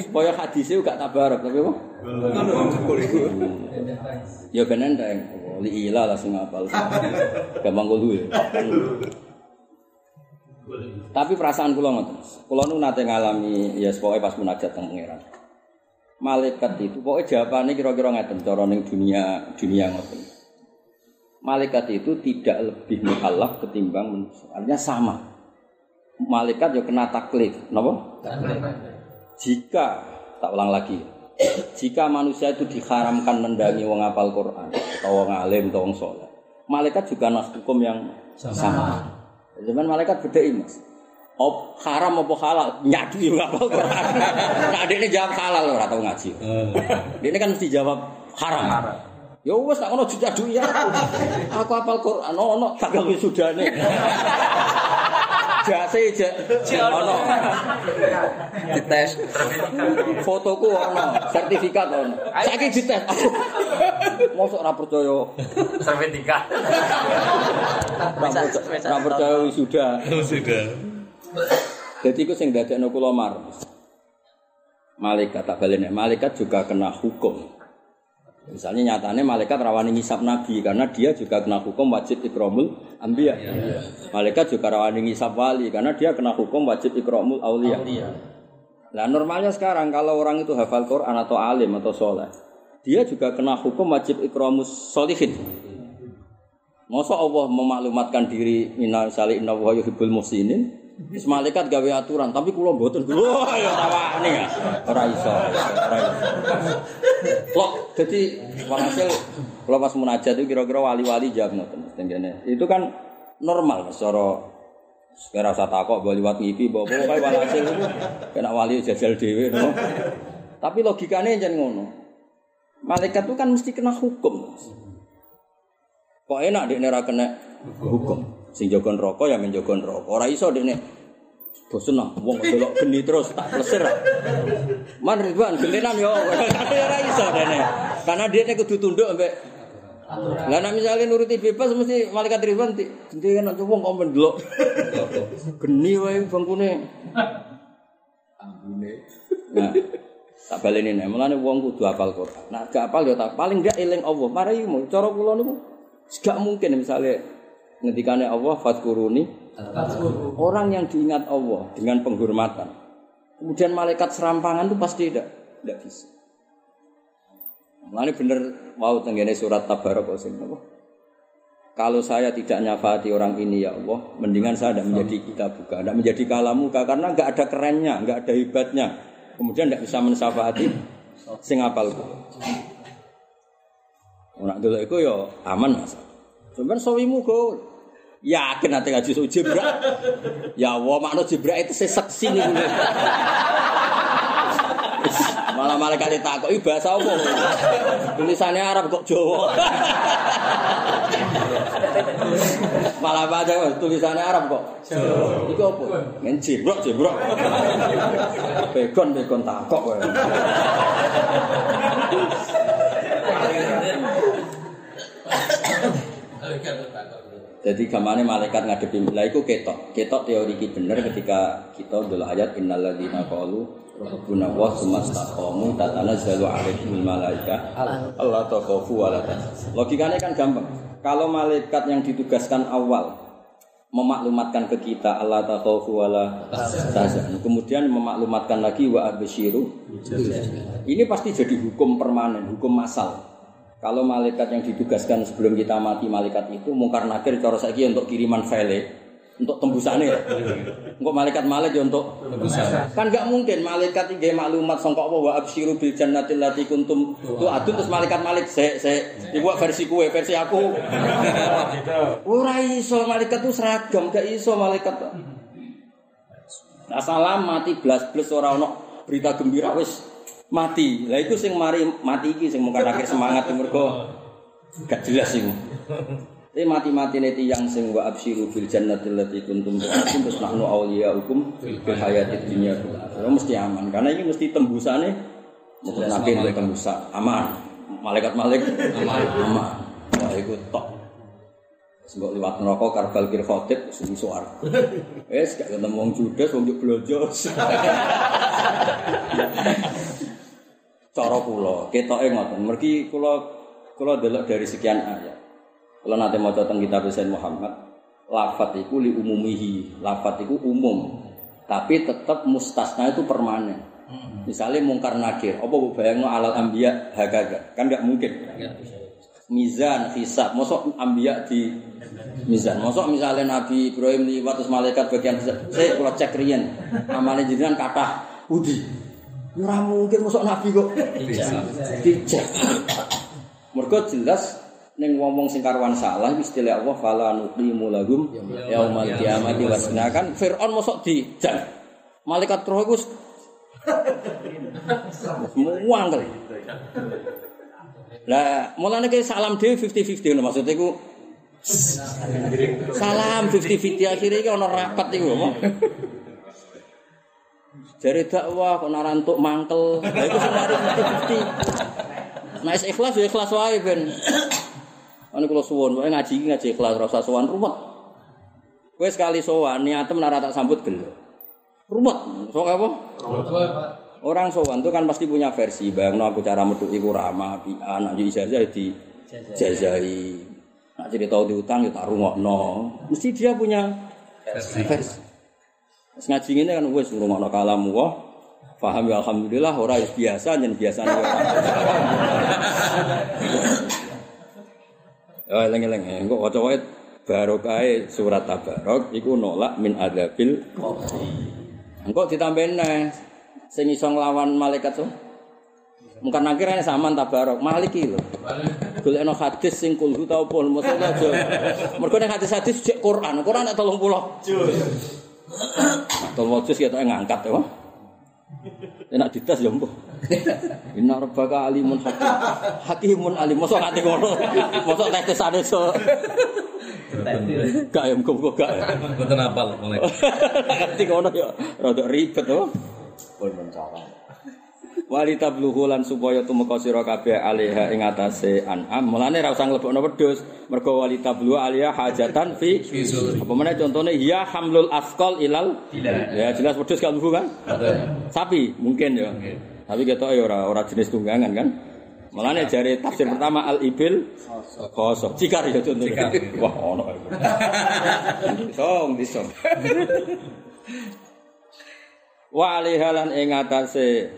Supaya hadisnya gak tabarak tapi apa? Ya ben enteng. Li ila langsung apal. Gampang kulo ya. Tapi perasaan kula ngoten. Kula nu nate ngalami ya pokoke pas munajat teng pangeran. Malaikat itu pokoknya jawabannya kira-kira ngeten cara ning dunia dunia ngoten. Malaikat itu tidak lebih mukallaf ketimbang manusia. Artinya sama. Malaikat ya kena taklif, napa? Jika tak ulang lagi. Jika manusia itu diharamkan mendangi wong apal Quran atau wong alim atau wong soleh, malaikat juga nas hukum yang sama. Zaman malaikat beda mas. Op, haram apa halal nyadu ya apal Quran. Nah, ini jawab halal ora tau ngaji. Ini kan mesti jawab haram. Ya wes tak ngono jujadu ya. Aku apal Quran ono gagal wisudane. Jase je ono. Dites. Fotoku ono, sertifikat ono. Saiki dites. Mosok ora percaya. Sertifikat. Ora percaya- wisuda. Sudah. Jadi itu sing dadekno kula mar. Malaikat tak balene, malaikat juga kena hukum. Misalnya nyatanya malaikat rawani ngisap nabi karena dia juga kena hukum wajib ikromul ambiya. Malaikat juga rawani ngisap wali karena dia kena hukum wajib ikromul aulia. Nah normalnya sekarang kalau orang itu hafal Quran atau alim atau soleh, dia juga kena hukum wajib ikromus solihin. Masa Allah memaklumatkan diri minna sali inna wa yuhibbul muhsinin. Terus malaikat gawe aturan, tapi kula mboten. Wah, ya ora wani ya. Ora iso, ora iso. Lok, jadi walhasil kalau pas munajat itu kira-kira wali-wali jawab ngoten tenggene. Itu kan normal Mas cara Kira usah takok bawa liwat ngipi, bawa kayak walhasil itu kena wali jajal dewe, no. Tapi logikanya jangan ngono. Malaikat itu kan mesti kena hukum. Kok enak dia nera kena hukum. Sing jogon rokok ya menjogon rokok. Ora iso dia bosen lah, wong delok geni terus tak plesir. Man Ridwan gentenan yo. Ora iso dene. Karena dia nek kudu tunduk ambek lah nek misale nuruti bebas mesti malaikat Ridwan di kan wong kok mendelok. Geni wae bangkune. Nah, tak baleni nek mulane wong kudu hafal Quran. Nah, gak hafal ya tak paling gak eling Allah. Mari mu cara kula niku gak mungkin misalnya ngendikane Allah fadkuruni orang yang diingat Allah dengan penghormatan. Kemudian malaikat serampangan itu pasti tidak tidak bisa. Mulane bener mau tenggene surat sing apa? Kalau saya tidak nyafati orang ini ya Allah, mendingan saya tidak menjadi kita buka, tidak menjadi kalamuka karena nggak ada kerennya, nggak ada hebatnya. Kemudian tidak bisa mensafati sing apalku. Nak dulu itu ya aman mas. Cuman sawimu go. Yakin nanti ngaji so jebrak. Ya Allah makna jebrak itu seseksi nih. Malah malaikat ditakoki bahasa apa? Tulisannya Arab kok Jawa. Malah baca tulisannya Arab kok. Jawa. Iku apa? Ngen jebrok jebrok. Begon begon takok kowe. Jadi gamane malaikat ngadepi lah iku ketok. Ketok teori ki bener ketika kita dulu ayat innalladzina qalu rabbuna wa sumastaqamu tatanazzalu alaihimul malaika Allah takhafu wa la. Logikanya kan gampang. Kalau malaikat yang ditugaskan awal memaklumatkan ke kita Allah takhafu wa la. Kemudian memaklumatkan lagi wa absyiru. Ini pasti jadi hukum permanen, hukum masal. Kalau malaikat yang ditugaskan sebelum kita mati malaikat itu mungkar nakir cara saiki untuk kiriman file untuk tembusannya ya. Untuk malaikat malaikat ya untuk tembusan. Kan nggak mungkin malaikat ini maklumat sangka apa wa absyiru bil jannati allati kuntum tu adun terus malaikat malik se se dibuat versi kue versi aku. Ora iso malaikat tuh seragam gak iso malaikat. Nah, salam mati blas-blas ora ono berita gembira wis mati. Lah iku sing mari mati iki sing mungkin akhir semangat mergo gak jelas iku. Tapi mati-mati nanti yang sing wa absyiru bil jannati allati kuntum tu'adun terus nahnu awliyaukum fil hayatid dunya fil akhirah mesti aman karena ini mesti tembusane mungkin nabi untuk tembusan aman malaikat malaikat aman aman wah itu tok Sebab lewat neraka karbal kir khotib sing suar. Wes gak ketemu wong judes wong blojo. Cara kula. Ketoke ngoten. Mergi kula kula delok dari sekian ayat. Kalau nanti mau tentang kitab Sayyid Muhammad, lafat itu li umumihi, lafat itu umum, tapi tetap mustasna itu permanen. Misalnya mungkar nakir, apa bayangno alal ambia hagaga, kan nggak mungkin. Mizan, hisab, mosok ambia di mizan, mosok misalnya Nabi Ibrahim liwat terus malaikat bagian saya kalau cek rian, amalnya jenengan kata udi, Ora mungkin mosok Nabi kok dicek. Mergo jelas ning wong-wong sing karuan salah istilah Allah fala nuqimu lahum yaumal qiyamati wasna kan Firaun mosok dijak. Malaikat roh iku muang kali. Lah, mulane ke salam dhewe 50-50 ngono maksudnya iku salam 50-50 akhirnya iki ana rapat iku apa? Jari dakwah kok narantuk mangkel. Iku sing mari 50-50. Nah, ikhlas ya ikhlas wae ben. Ane kula suwun, pokoke ngaji iki ngaji ikhlas ora usah sowan rumet. Kowe sekali sowan niatem ora tak sambut gelo. Rumet. Sok apa? Orang sowan itu kan pasti punya versi. Bayangno aku cara metu iku ramah, apian, nak ijazah di jazai. Nak cerita diutang ya tak rungokno. Mesti dia punya versi. Terus ngaji ini kan wis ngrungokno kalam Allah. Paham ya alhamdulillah ora biasa jen biasa ora. Oh, eleng-eleng. Engko waca wae barokah surat tabarok iku nolak min adabil Engko ditambahin neh sing iso nglawan malaikat so. Mungkin akhirnya sama tabarok maliki lho. Golekno hadis sing kulhu ta opo maksudnya aja. Mergo nek hadis-hadis cek Quran, Quran nek 30 juz. Tolong ya tak ngangkat ya. Enak ditas ya mbah. Inna rabbaka alimun hakim. Hakimun alim. Mosok nganti ngono. Mosok tetesane so. Gak ya muga gak. ya. Mboten apal mulai. Nganti ngono ya rada ribet to. Pun mencara. Wali tabluhu lan supaya tumeka sira kabeh alaiha ing atase an'am. Mulane ra usah nglebokno wedhus. Mergo wali tabluhu alaiha hajatan fi apa meneh contone ya hamlul asqal ilal Ya jelas wedhus kan kan? Sapi mungkin ya. Tapi ketok ya ora ora jenis tunggangan kan. Mulane jari tafsir pertama al ibil kosong. Cikar ya contohnya. Wah ono. Song disong. Wa alaiha lan ing atase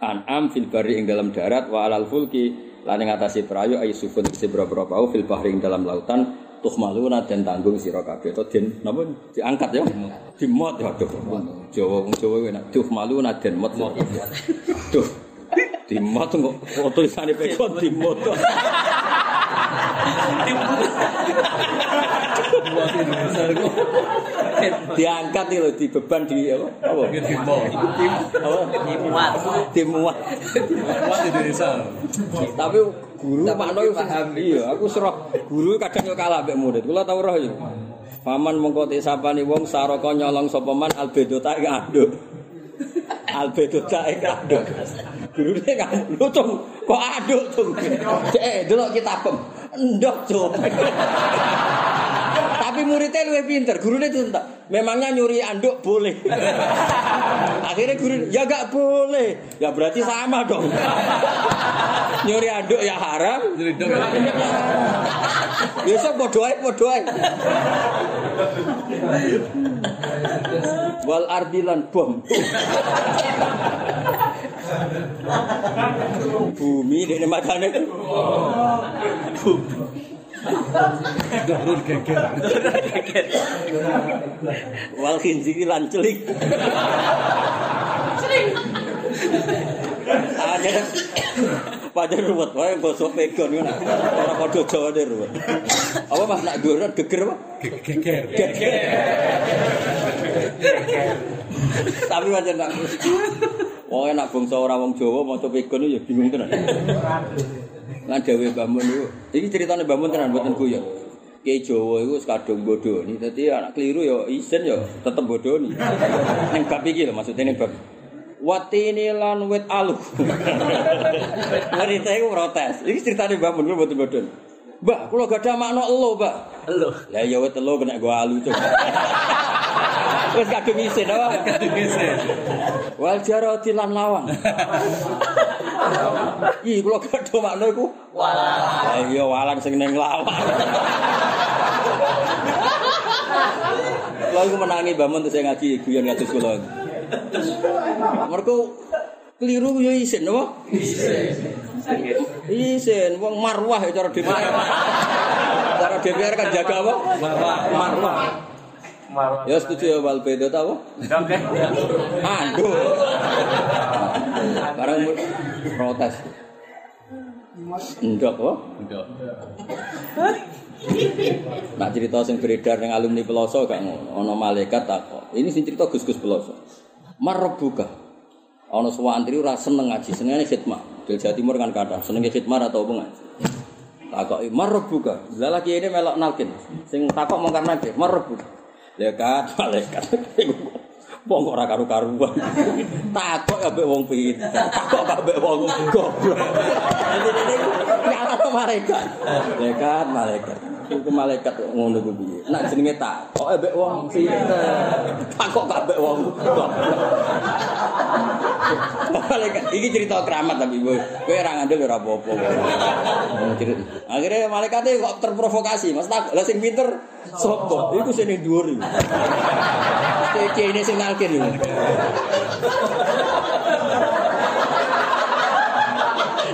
an'am fil bari ing dalam darat wa alal fulki lan ing atase perayu ayu sufun se boro-boro bau fil bahri ing dalam lautan tuh maluna dan tanggung sira kabeh. To den napa? Diangkat ya. Dimot ya aduh. Jawa wong Jawa enak. Tuh maluna den mot. Tuh dimot kok foto tulisane pekon dimot diangkat itu di beban di apa? Apa? Apa? Dimuat. dimuat Kuat Indonesia. tapi guru makna itu paham. iya aku serah guru kadang yo kalah mbek murid. Kula tau roh yo. Paman mongko te sapani wong saraka nyolong sapa man albedo tak anduk albedo tak anduk guru ne tung kok aduk tung eh delok kitabem ndok cuk tapi muridnya lebih pinter, gurunya itu entah. Memangnya nyuri anduk boleh. Akhirnya guru, ya gak boleh. Ya berarti sama dong. nyuri anduk ya haram. Dong. Biasa bodoh aja, bodoh aja. Wal ardilan bom. Bumi di matanya kan. Dorun geger. Wal khinziri lan celik. Ada pada ruwet wae basa pegon ngono. Ora padha jawane ruwet. Apa Mas nak durut geger apa? Geger. Tapi pancen nak Wong enak bangsa ora wong Jawa maca pegon ya bingung tenan. Lan dawuh Mbah Mun niku, iki critane Mbah Mun tenan mboten guyon. Kiai Jawa iku kadung bodoni. Dadi anak keliru ya isin ya tetep bodoni. Ning bab iki lho maksudnya ning bab Watini lan wit alu. Wanita iku protes. Iki ceritane Mbak Mun kula mboten bodon. Mbak, kula gak ada makna elo, Mbak. Elo. Lah ya wit elo kena gua alu coba. Wis kadung isin apa? Wal jarati lan lawang. Ih, kula gak ada makna iku. Walang. Iya walang sing ning lawang. Kula iku menangi Mbak Mun terus saya ngaji guyon ngatus kula. Mergo keliru ya isin apa? Isin, wong marwah ya cara DPR. Cara DPR kan jaga apa? Marwah. Marwah. Ya setuju ya wal beda ta apa? Aduh. Barang protes. Ndok apa? Nak cerita sing beredar yang alumni Peloso gak ngono. Ana malaikat takok. Ini sing cerita Gus-gus Peloso. Marbuka. Ana santri ora seneng ngaji, senengane khidmah. Del Jawa Timur kan kata, senenge khidmah atau apa ngaji. Takoki marbuka. Lah lagi ini melok nalkin. Sing takok mongkar nakir, marbuka. Lekat malaikat. Wong ora karu-karuan. Takok ambek wong pinter. Takok ambek wong goblok. Dadi dene nyala malaikat. Lekat malaikat. Iku malaikat ngono ku piye? Nak jenenge takok ambek wong pinter. Takok ambek wong goblok. Iki cerita keramat tapi kowe kowe ora ngandel ora apa-apa. Akhirnya malaikate kok terprovokasi, Mas tak lah sing pinter sing ning dhuwur iku. Iki ini sing nalkin.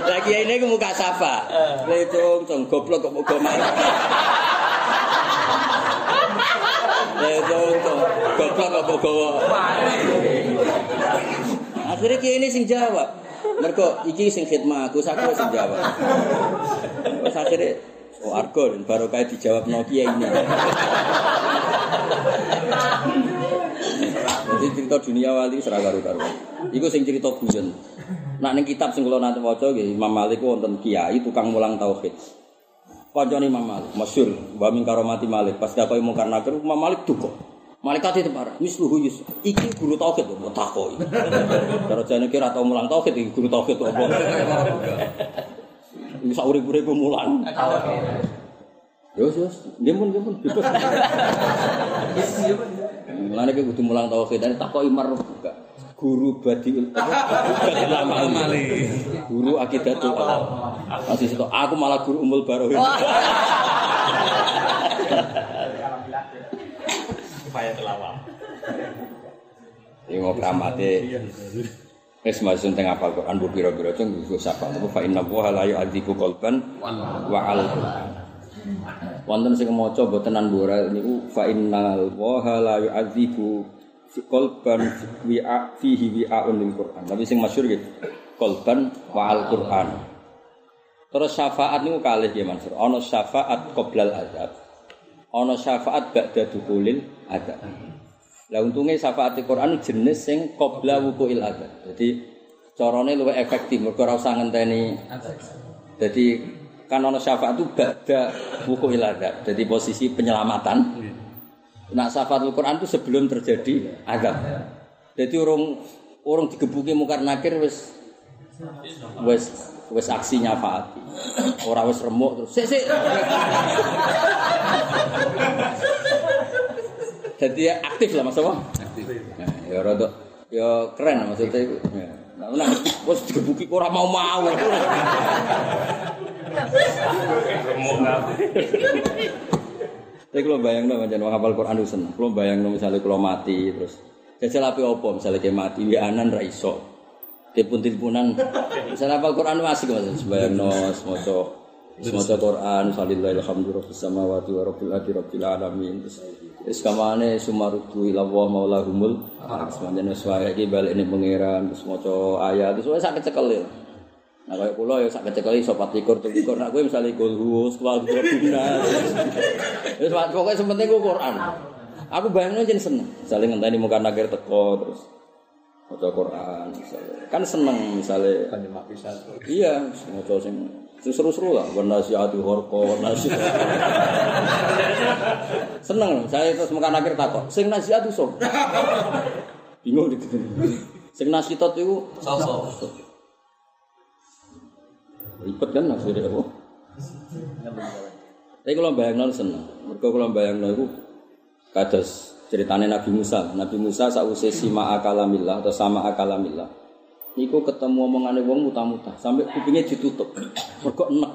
Lagi ini ke muka sapa. Lecung, cong goblok kok muka malaikat. Lecung, cong goblok kok muka Akhirnya kiai ini sing jawab. Mergo iki sing khidmah aku saku sing jawab. Terus akhirnya oh argo dan baru kayak dijawab Nokia ini. Jadi cerita dunia wali serah karu karu. Iku sing cerita guyon. Nak ning kitab sing kula nate waca nggih Imam Malik wonten kiai tukang mulang tauhid. Kancane Imam Malik, masyhur wa min karomati Malik. Pas dakoki mungkar nakir Imam Malik duka. Malaikat itu parah, misluhu Yus. Iki guru tauhid kok takoki. Cara jane kira tau mulang tauhid iki guru tauhid kok. Iki sak urip-uripe mulang. Yo yo, ngemun ngemun bebas. Mulane ki kudu mulang tauhid, takoki mar buka. Guru badiul amali. Guru akidatul Allah. Masih situ aku malah guru umul baroh. Supaya telawang. Ini mau kramate. Wis masuk teng apal Quran bu pira-pira cung iku sapa. Tapi fa inna wa la yu'adzibu qalban wa al. Wonten sing maca boten nan bora niku fa innal wa la yu'adzibu qalban wi'a fihi wi'aun lil Quran. Tapi sing masyhur gitu. Qalban wa al Quran. Terus syafaat niku kalih ya Mansur. Ana syafaat qoblal azab. Ana syafaat ba'da dukulil adab. Lah untungnya syafaat Quran itu jenis sing qabla wukuil adab. Jadi carane luwih efektif mergo ora usah ngenteni. Jadi kan ana syafaat itu ba'da wukuil adab. Jadi posisi penyelamatan. Nah syafaat Quran itu sebelum terjadi adab. Jadi urung urung digebuki mungkar nakir wis wis wis aksi nyafaati. Ora wis remuk terus. Sik sik. Jadi ya aktif lah Mas apa? Aktif. Nah, ya rada ya keren maksudnya itu. Ya. Nah, nah wis digebuki kok ora mau-mau. Tapi kalau bayang dong, jangan hafal Quran itu seneng. Kalau bayang dong, misalnya kalau mati terus jajal api opo, misalnya kayak mati, anan raiso, telepon teleponan, misalnya hafal Quran itu asik mas, bayang no, semoco, semoco Quran, salillah alhamdulillah, sama wati wa adi rabbil alamin, terus terus kamane sumarudu ila wa maulahumul, semuanya sesuai lagi balik ini pangeran, terus semoco ayat, terus sakit cekel ya. Nah, kayak pulau ya sakit sekali sopat likur tuh likur. Nah, gue misalnya ikut hus, keluar gue bina. Terus pokoknya sementing gue Quran. Aku bayangin aja seneng. Misalnya ngenteni muka nakir teko terus. Maca Quran misalnya. Kan seneng misalnya Kan cuma bisa. Iya, maca sing sing seru-seru lah, wanasiatu horko, wanasiat. Seneng, saya terus makan akhir takut. Sing nasihat itu sok. Bingung gitu. Sing nasihat itu Sosok. ribet kan akhirnya apa? Tapi kalau bayangno seneng. Mereka kalau bayangno itu kados ceritanya Nabi Musa. Nabi Musa sausé sima akalamillah atau sama akalamillah. Niku ketemu omongane wong muta-muta sampai kupingnya ditutup. Mergo enek.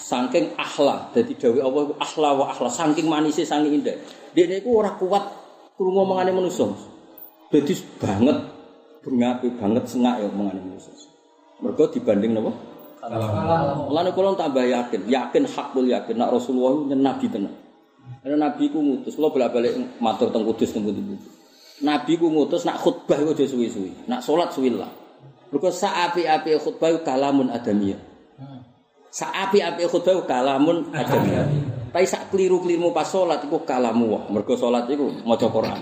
Saking ahla, jadi dawe Allah iku ahla wa ahla, saking manisnya, saking indah. Dia niku ora kuat krungu omongane manusa. Dadi banget bengapi banget sengak ya omongane manusa. Mergo dibanding napa? Mulane kula tambah yakin, yakin hakul yakin nek Rasulullah itu nabi tenan. Karena Nabi ku ngutus, lo bolak balik matur teng kudus teng kudus. Nabi ku ngutus nak khutbah ku suwi suwi, nak sholat suwi lah. Mereka saapi api khutbah kalamun adamia. Saapi api khutbah kalamun adamia. Tapi sak keliru kelirumu pas sholat ku kalamu wah. Mereka sholat ku mau Quran.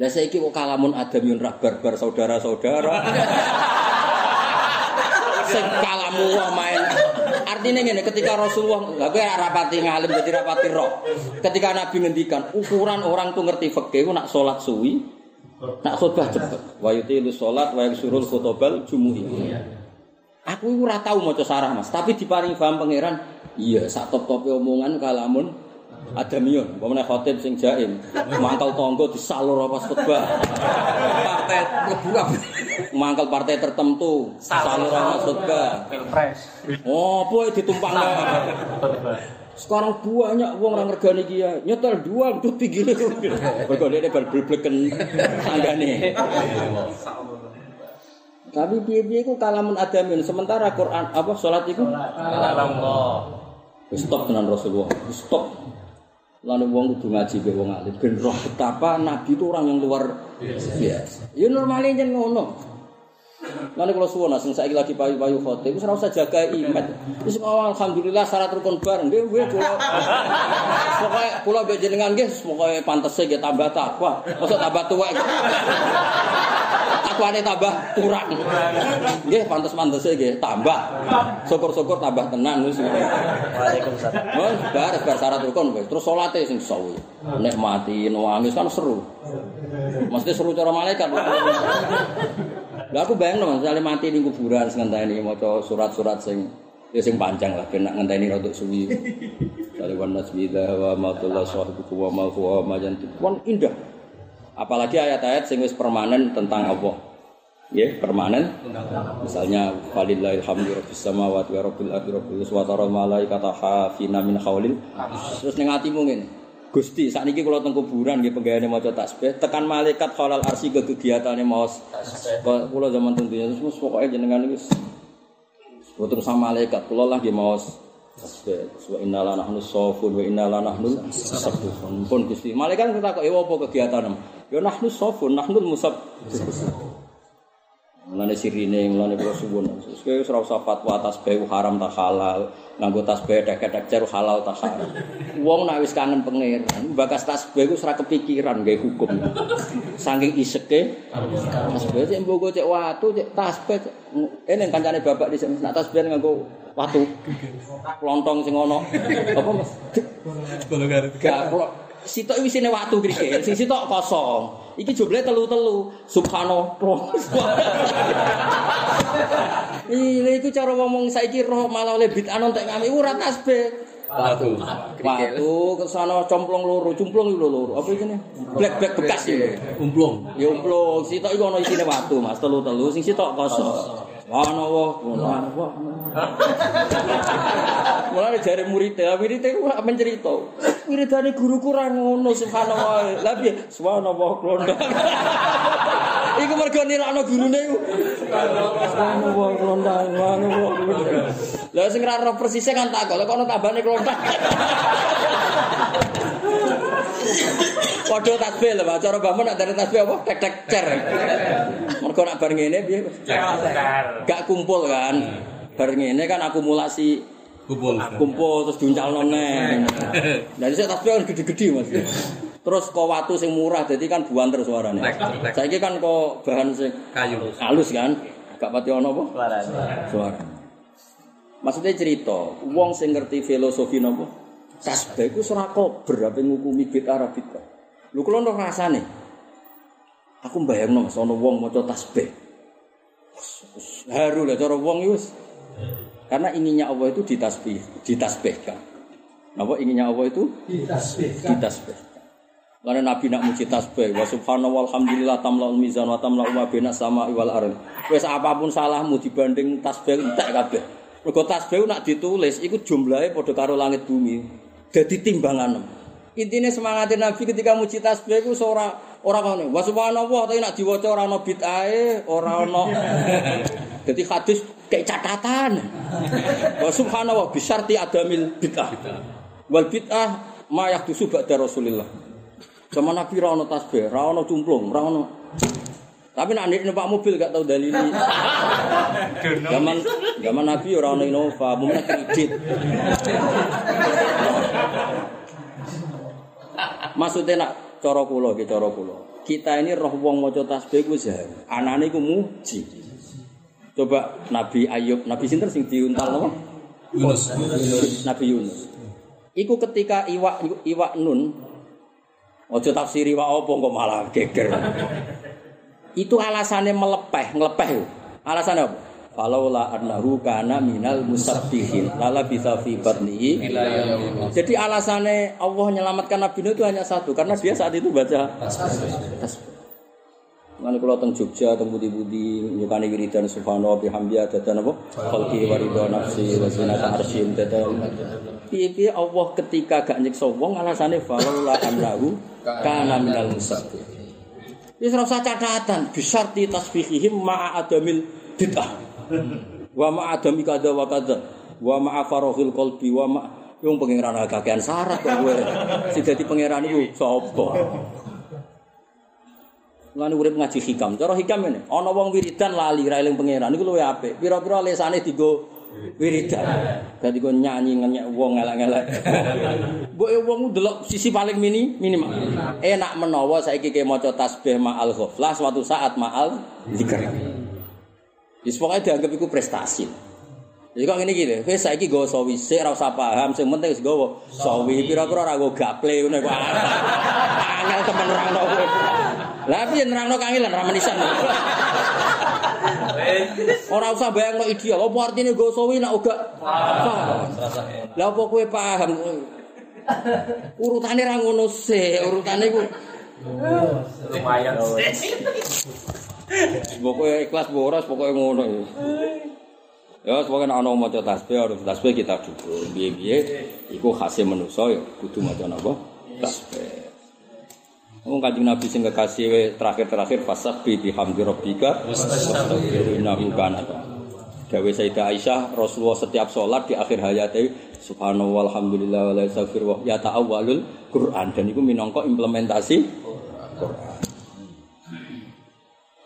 Lah saiki kok kalamun adamiyun rabar barbar saudara saudara. Sekalamu wah main Artinya ngene, ketika Rasulullah, kowe ora rapati ngalim dadi rapati roh. Ketika Nabi ngendikan, ukuran orang tuh ngerti fikih ku nak salat suwi, nak khutbah cepet. Wa yutilu salat wa yaksurul khutbal jumu'i. Aku ora tau maca sarah Mas, tapi diparingi paham pangeran, iya sak top-tope omongan kalamun adamion, pemene khotib sing jaim, mangkal tonggo disalur pas khutbah. Partai kebuka. Mangkal partai tertentu, salur pas khutbah. Pilpres. Oh, apa ditumpang Sekarang banyak wong orang ngergani kia nyetel dua tuh tinggi Mergo dia bal blebleken tanggane. Tapi piye-piye iku kalamun adamin sementara Quran apa salat iku Allah. Wis stop tenan Rasulullah. Stop. Lalu wong kudu ngaji be wong alim ben roh betapa nabi itu orang yang luar biasa. Ya normalnya jen ngono. Lalu kalau suwon sing saiki lagi payu-payu khotib wis ora usah jaga iman. Wis oh, alhamdulillah syarat rukun bareng nggih nggih kula. Pokoke kula mbek jenengan nggih pokoke pantese nggih tambah takwa. Mosok tambah tuwek. Takwane tambah kurang. Nggih pantes-pantese nggih tambah. Syukur-syukur tambah tenan wis. Waalaikumsalam. Oh, bar bar syarat rukun wis. Terus salate sing sawi. Nikmati nangis kan seru. Mesti seru cara malaikat. Lah aku bayang dong, misalnya mati di kuburan sing ngenteni maca surat-surat sing ya sing panjang lah ben nak ngenteni rodok suwi. Dari wan nasbida wa matullah sahibuku wa ma huwa ma yantiq. Wan indah. Apalagi ayat-ayat sing wis permanen tentang Allah. Ya, permanen. Misalnya walillahil hamdu rabbis samawati wa rabbil ardi rabbil wa taral malaikata hafina min haulil. Terus ning atimu ngene. Gusti, saat ini kalau teng kuburan nggih penggayane maca tasbih, tekan malaikat khalal arsi ke kegiatannya maos. Kula zaman tentunya terus pokoke jenengan iki Terus sama malaikat kula lah maos tasbih. Wa inna nahnu safun wa inna nahnu sabbihun. Pun Gusti, malaikat kita kok apa kegiatan? Ya nahnu safun, nahnu musab. Mulane sirine, mulane kula suwun. Kowe ora usah fatwa tasbih haram ta halal, nganggo tasbih dek-dek ceru halal ta haram. Wong nek wis kangen pangeran, bakas tasbih ku ora kepikiran gawe hukum. Saking iseke tasbih cek mbogo cek watu cek tasbih. Eh ning kancane bapak di sini nak tasbih nganggo watu. Lontong sing ono. Apa Mas? Gak kok sitok iki isine watu krike, sing sitok kosong. Iki jumlahe telu-telu. Subhanallah. Ini iku cara ngomong saiki roh malah oleh bid'ah nontek kami ora tasbih. Watu. Watu kesana complong loro, cumplung iku loro. Apa iki Black black bekas iki. Umplung. Ya umplung, sitok iku ana isine watu, Mas, telu-telu sing sitok kosong. Subhanallah, subhanallah. Mulane jare murid, murid itu mencerita. Wiridane guruku ra ngono subhanallah. Lah piye? Subhanallah klondang. Iku mergo nirakno gurune iku. Subhanallah klondang. Lah sing ra roh persise kan tak kok, lha kono tambane klondang. Padha tasbih lho. Cara bangun nak dari tasbih apa? Tek tek cer. Mergo nak bar ngene piye? Gak kumpul kan. Bar ngene kan akumulasi Kumpul. kumpul terus diuncalno neh. Lah sik tasbih kan gede-gede Mas. Terus kok watu sing murah jadi kan buanter tek. Saiki kan kok bahan sing Kayu. halus kan. Gak pati ono apa? Suara. Maksudnya cerita, wong sing ngerti filosofi napa? Tasbih iku ora kober apa ngukumi bid'ah bid'ah. Lho kula ono rasane. Aku mbayangno Mas ana wong maca tasbih. Haru lah cara wong wis. Karena inginnya Allah itu ditasbih, ditasbihkan. Napa inginnya Allah itu ditasbihkan. Ditasbihkan. Karena Nabi nak muji tasbih, wa subhanallah walhamdulillah tamlaul mizan wa tamlaul ma sama wal ardh. Wis apa pun salahmu dibanding tasbih entek kabeh. Mergo tasbih nak ditulis iku jumlahe padha karo langit bumi. Dadi timbangan. Intinya semangatin Nabi ketika muji tasbih iku ora ora ngono. Wa subhanallah tapi nak diwaca ora ana bid'ahe, ora ana. Jadi hadis kayak catatan. Wa subhanallah bisyarti adamil bid'ah. Wal bid'ah ma yahdusu ba'da Rasulillah. Sama Nabi ra ono tasbih, ra cumplung, ra. Tapi nak nek numpak mobil gak tau dalili. Zaman zaman Nabi ora ono Innova, mumnya kredit. Maksudnya nak cara kula ki cara kula. Kita ini roh wong maca tasbih ku zahir. Anane ku muji. Coba Nabi Ayub, Nabi sinten sing diuntal apa? Yunus. Nabi Yunus. Iku ketika iwak iwak nun ojo tafsiri wa apa kok malah geger. Itu alasannya melepeh, ngelepeh. Alasannya apa? Falaula annahu kana minal musabbihin lala bisa fi batnihi Jadi alasannya Allah menyelamatkan Nabi Nuh itu hanya satu karena dia saat itu baca tasbih. Lan kula teng Jogja teng budi-budi nyukani wiridan subhanallah bihamdihi dadan apa? Khalqi wa ridha nafsi wa zinata arsyin dadan. Piye-piye Allah ketika gak nyiksa wong alasane falaula annahu kana minal musabbihin. Wis ora usah catatan bisyarti tasbihihim ma'a adamil bid'ah. Wa ma'a adami kada wa kada. Wa ma'a farahil qalbi wa ma Yung pangeran kakean syarat kok kowe. Sing dadi pangeran iku sapa? Lan urip ngaji hikam. Cara hikam ini, ana wong wiridan lali ra eling pangeran iku luwih apik. Pira-pira lesane digo wiridan. Dadi kok nyanyi ngenyek wong elek-elek. Mbok wong delok sisi paling mini minimal. Enak menawa saiki ke maca tasbih ma'al ghaflah suatu saat ma'al zikr. Wis pokoke dianggap iku prestasi. Jadi kok ngene iki lho, kowe saiki nggawa sawi sik ora usah paham, sing penting wis nggawa sawi pira-pira ora gaple ngono kok. Angel temen nerangno kowe. Lah piye nerangno kangelan ra menisan. Ora usah bayangno ideal, apa artine nggawa sawi nek uga paham. Lah apa kowe paham? Urutane ra ngono sik, urutane ku Lumayan. Pokoknya ikhlas boros, pokoknya ngono ya. Ya, pokoknya ana maca tasbih, harus tasbih kita dukung. Biye-biye, iku khasnya manusia ya, kudu maca napa? Tasbih. Wong kanjeng Nabi sing kekasih terakhir-terakhir fasabbi bihamdi rabbika wastaghfir innahu kana Dawe Sayyidah Aisyah Rasulullah setiap sholat di akhir hayatnya Subhanallah walhamdulillah wa ilaha illallah ya ta'awwalul Quran dan itu minangka implementasi Quran.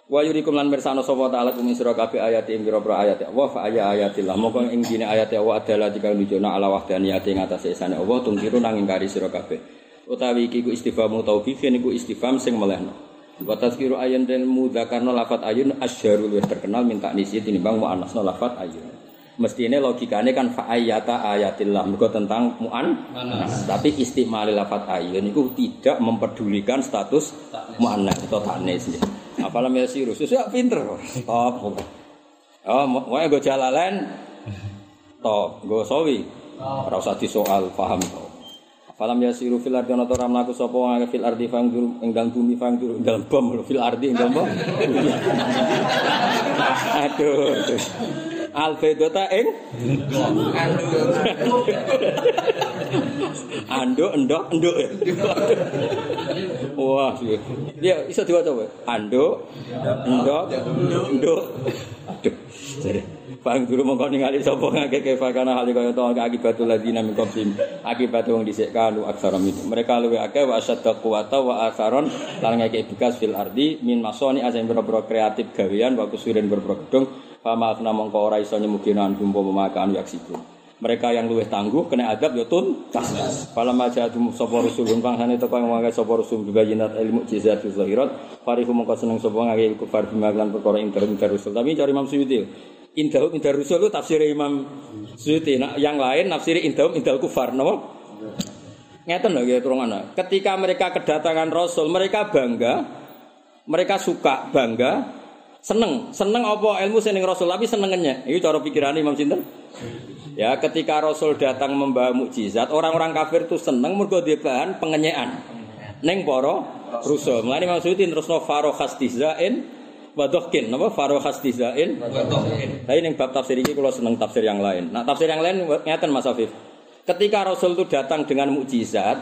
Wa yurikum lan mirsano sapa ta'ala kum sira kabeh ayat ing pira-pira ayat Allah fa aya ayatillah moko ing dine ayat Allah adalah jika nunjukna ala wahdaniyati ing atase esane Allah tungkiru nang ingkari sira kabeh. Utawi iki ku istifhamu taubihin iku istifham sing melehno. Wa tazkiru ayyan dan mudzakarna lafat ayun asyarul luwih terkenal minta nisi tinimbang muannasna lafat ayun. Mestine logikane kan fa ayata ayatillah mergo tentang muan tapi istimal lafat ayun itu tidak mempedulikan status muannas atau tanis ya. Apalam ya sirus, ya pinter. Top. Oh, mau gue jalalan. Top, gue sawi. Ora usah disoal, paham to. Falam yasiru fil ardi ana ora mlaku sapa wong fil ardi fang dur ing dalem bumi fang dur ing dalem bom fil ardi ing dalem bom. Aduh. aduh. Al bedota ing Anduk endok enduk. Wah, iya. Ya iso diwaca wae. Anduk endok enduk. Aduh. Jadi, Bang dulu mongko ningali sapa ngake kefakana hal kaya to akibatul ladina min qablihim akibat wong dhisik kanu aksara min mereka luwe akeh wa asyadda quwata wa asaron lan ngake bekas fil ardi min masoni asing boro-boro kreatif gawean wa kusurin boro-boro gedung fama afna mongko ora iso nyemugina gumpo pemakan yaksibu mereka yang luwih tangguh kena adab ya tuntas. Falam majadum sapa rusulun pangsane teko yang wae sapa rusul bibayinat ilmu mukjizat zahirat farihu mongko seneng sapa ngake kufar bima lan perkara inter inter rusul. Tapi cari Imam Suyuti. Indahum indar rusul itu tafsir Imam Suyuti. Nah, yang lain nafsir indahum indal kufar napa? Ngeten lho ya turungan. Ketika mereka kedatangan Rasul, mereka bangga, mereka suka, bangga, seneng, seneng apa ilmu seneng Rasul, tapi senengannya. Itu cara pikiran Imam Sinten. Ya, ketika Rasul datang membawa mukjizat, orang-orang kafir itu seneng mergo dia bahan pengenyaan. Neng poro rusul. Mulane Imam Suyuti terusno faro khastizain wa dohkin. Napa faro khastizain? Tapi ning bab tafsir ini kalau seneng tafsir yang lain. Nah, tafsir yang lain ngeten Mas Afif. Ketika Rasul itu datang dengan mukjizat,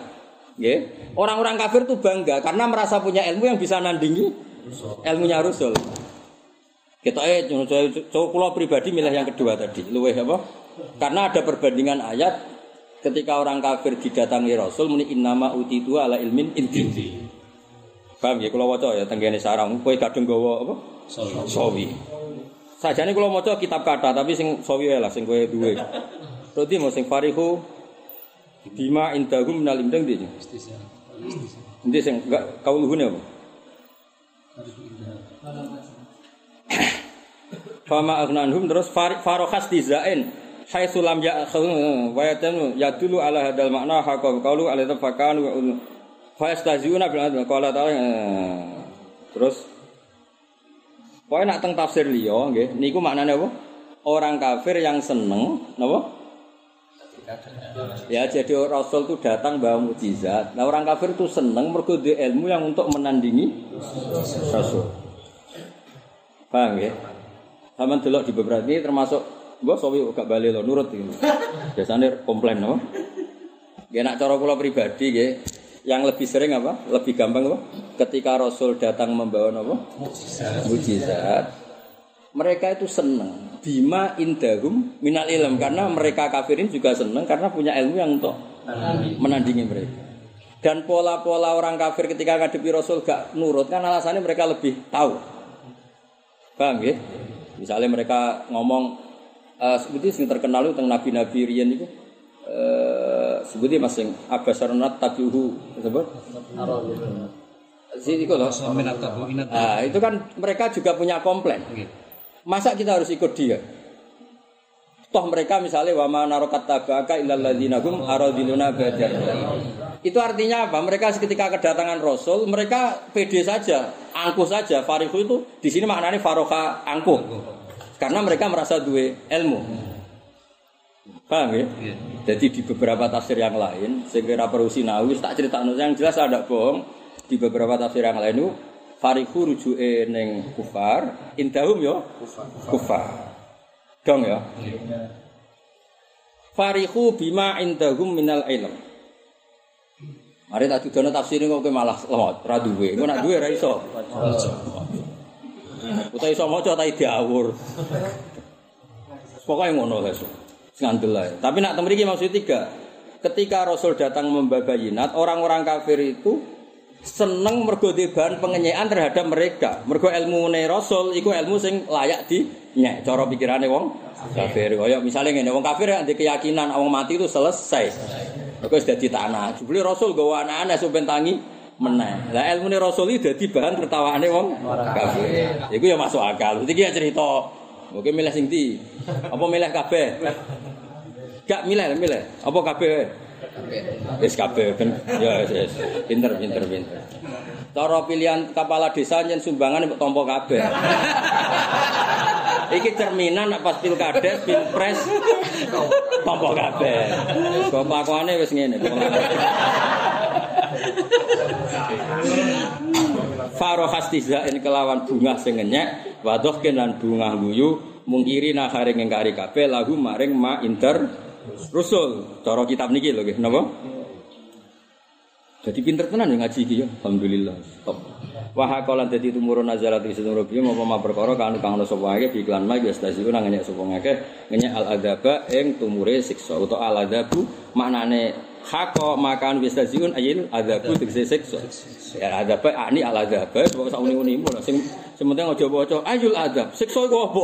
nggih, orang-orang kafir itu bangga karena merasa punya ilmu yang bisa nandingi ilmunya Rasul. Kita eh cowok pulau pribadi milih yang kedua tadi. Luweh apa? Karena ada perbandingan ayat ketika orang kafir didatangi Rasul muni innama utitu ala ilmin inti. Paham ya kalau waca ya tenggene sarang kowe kadung gawa apa? Sawi. Sajane kalau maca kitab kata tapi sing sawi lah sing kowe duwe. Berarti mau sing farihu bima indahum minal imdang ndi? Ndi sing enggak kauluhune apa? Fama aghnanhum terus farokhas dizain Hai sulam ya wa yatanu yadulu ala hadal makna haqa qaulu ala tafakan wa fa yastaziuna bil adl qala ta'ala terus Pokoke nak teng tafsir liya nggih niku maknane apa? Orang kafir yang seneng napa? Ya jadi Rasul itu datang bawa mujizat. Nah orang kafir itu seneng mergo ilmu yang untuk menandingi Rasul. Paham ya? Sama delok di beberapa ini termasuk Gue sawi gak balik lo nurut gitu. Biasanya komplain no. Ya nak cara kula pribadi ya, yang lebih sering apa? Lebih gampang apa? Ketika Rasul datang membawa apa? Mujizat. Mereka itu senang. Bima indahum minal ilm karena mereka kafirin juga senang karena punya ilmu yang untuk menandingi mereka. Dan pola-pola orang kafir ketika ngadepi Rasul gak nurut kan alasannya mereka lebih tahu. Paham ya? Misalnya mereka ngomong uh, sebuti sing terkenal itu tentang nabi-nabi riyen itu uh, sebuti masing abasarnat tabihu sebut itu loh. Nah, itu kan mereka juga punya komplain. Masa kita harus ikut dia? Toh mereka misalnya wama narokat tabaka illal ladzina hum aradiluna badar. Itu artinya apa? Mereka ketika kedatangan Rasul, mereka pede saja, angkuh saja. Farihu itu di sini maknanya faroka angkuh. Karena mereka merasa dua ilmu. Paham ya? Yeah. Jadi di beberapa tafsir yang lain, segera perlu sinawi, tak cerita yang jelas ada bohong. Di beberapa tafsir yang lain itu, farihu rujuke neng kufar, indahum yo kufar. kufar. Dong ya. Farihu bima indahum minal ilm. Mari tak tafsir ini kok malah lemot, ra duwe. Engko nak duwe ra iso. Uta iso maca ta diawur. Pokoke ngono wis. Ngandel ae. Tapi nak temriki maksud tiga. Ketika Rasul datang membabayinat, orang-orang kafir itu seneng mergo bahan pengenyaan terhadap mereka. Mergo ilmu Rasul iku ilmu sing layak di nyek cara pikirane wong kafir. Kaya misalnya ngene, wong kafir ada keyakinan wong mati itu selesai. Mergo wis dadi tanah. Jebule Rasul gawa anak-anak sampeyan tangi meneh. Lah ilmune Rasul iki dadi bahan tertawaane wong kafir. Iku ya masuk akal. Iki ya cerita. Oke milih sing? Apa milih kabeh? Gak milih, milih. Apa kabeh? Wis kabeh ben ya wis pinter pinter pinter. Cara pilihan kepala desa yen sumbangan mbok tampa kabeh. Iki cerminan nek pas pilkades, pilpres tampa kabeh. Kok pakane wis ngene. Hastizain kelawan bunga sing ngenyek, wadoh lan bunga guyu mungkiri nakare ngengkari kabeh lagu maring ma inter rusul. Cara kitab niki lho nggih, napa? Jadi pinter tenan ya ngaji ya. Alhamdulillah. Top. Wa haqalan dadi tumurun nazalat ing sedulur piye apa ma perkara kanu kang ana sapa wae iklan ma ya stasiun nang ngenyek sapa ngenyek al adaba ing tumure siksa utawa al adabu maknane hako makan ziun ayil adabu tegese siksa. Ya adab ani al adab sebab sak uni-uni mu sing sementing aja waca ayul adab. Siksa iku apa?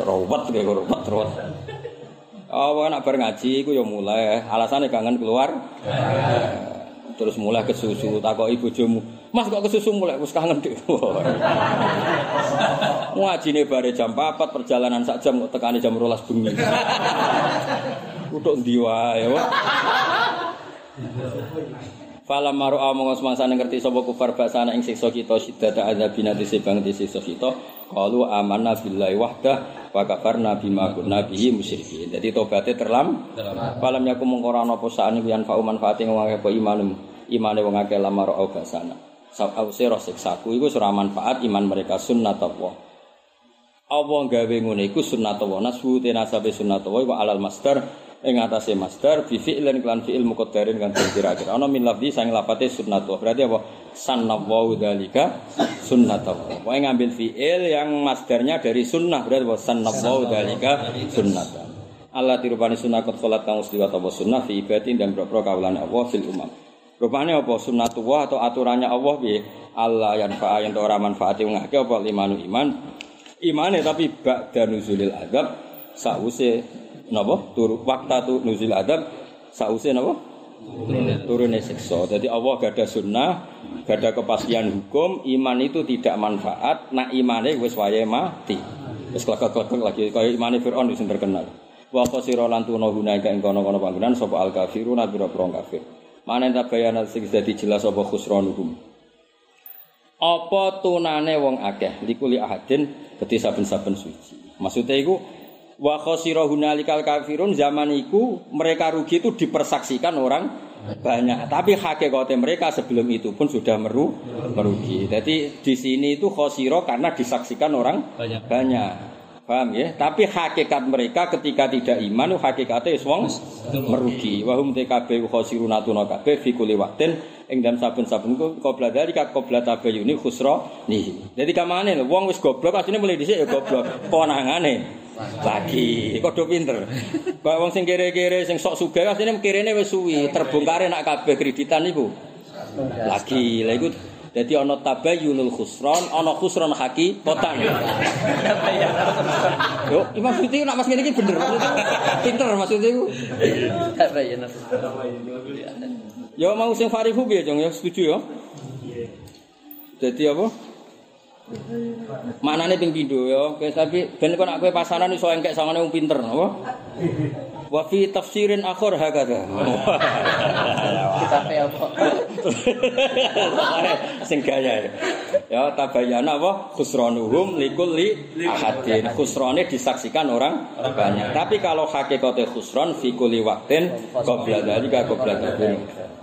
Serowat kayak serowat serowat. Oh, nak bar ngaji iku ya mulai alasannya kangen keluar. Terus mulai kesusu takoki bojomu. Mas kok kesusu mulai wis kangen dik. Ngajine bare jam 4 perjalanan sak jam kok tekani jam 12 bengi. Utuk ndi wae. Falam maru among semangsane ngerti sapa kufar basana ing siksa kita siddata adzabina disebang disiksa kita qalu amanna billahi wahdah wa kafarna bima kunna bihi musyrikin. Dadi tobaté terlam. Falam yakum mung ora ana apa sakne wiyan fa manfaate wong akeh apa imanum imane wong akeh lamar au basana. Sab ausira siksaku iku ora manfaat iman mereka sunnat Allah. Allah gawe ngene iku sunnat Allah nasu tenasabe sunnat Allah wa alal masdar ing atase masdar bi fi'lin kelan fi'il muqaddarin kan kira-kira. Ana min lafzi sang lafate sunnatullah. Berarti apa? Sannawu dzalika sunnatullah. Wae ngambil fi'il yang masdarnya dari sunnah berarti apa? Sannawu dzalika sunnatan Allah dirupani sunnah kot kholat kang usliwat apa sunnah fi ibadin dan berapa kaulane Allah fil umam. Rupane apa? Sunnatullah atau aturannya Allah piye? Allah yang fa'a yang ora manfaati wong akeh apa? Limanu iman. Imane tapi ba'da nuzulil azab sause napa turu waktu tu nuzul adab sause napa turune siksa. Jadi Allah gak ada sunnah, gak ada kepastian hukum, iman itu tidak manfaat, nak imane wis wayahe mati. Wis kelakak-kelakak lagi kaya imane Firaun wis terkenal. Wa qasira lan tuna guna ing kono-kono panggonan sapa al kafirun abira prong kafir. Mana tak bayana sing dadi jelas apa khusranuhum. Apa tunane wong akeh likuli ahadin gede saben-saben suci. Maksudnya iku wa khasira hunalikal kafirun zaman iku mereka rugi itu dipersaksikan orang banyak. Tapi hakikatnya mereka sebelum itu pun sudah meru merugi. Jadi di sini itu khosiro karena disaksikan orang Banyak. banyak paham ya? Tapi hakikat mereka ketika tidak iman hakikatnya wong merugi. Wahum tkb khosiruna tuna kabeh fi kulli waqtin. Ing dalam saben-saben ku qabla dari kak qabla tabayyuni khusra nih jadi kamane lho wong wis goblok asline mulai dhisik ya goblok. Konangane. Lagi. Kodho pinter. Mbak wong sing kere-kere sing sok sugih asline kirene wis suwi. Terbongkare nak kabeh kreditan iku. Lagi. Lha iku dadi ana tabayyunul khusran ana khusran hakikatan yo Imam Suyuti nak mas ngene iki bener pinter maksudnya iku Tabayyana. Ya mau sing farihu piye, Jong ya setuju ya? Jadi apa? Manane ping pindho ya, Oke, tapi ben kok nak kowe pasanan iso engkek sangane wong pinter, apa? Wa fi tafsirin akhir hakada. Kita fail kok. Sing gaya ya. Ya tabayana apa? Khusranuhum likulli ahadin. Khusrane disaksikan orang banyak. Tapi kalau hakikate khusran fi kulli waqtin qabla dzalika qabla dzalika.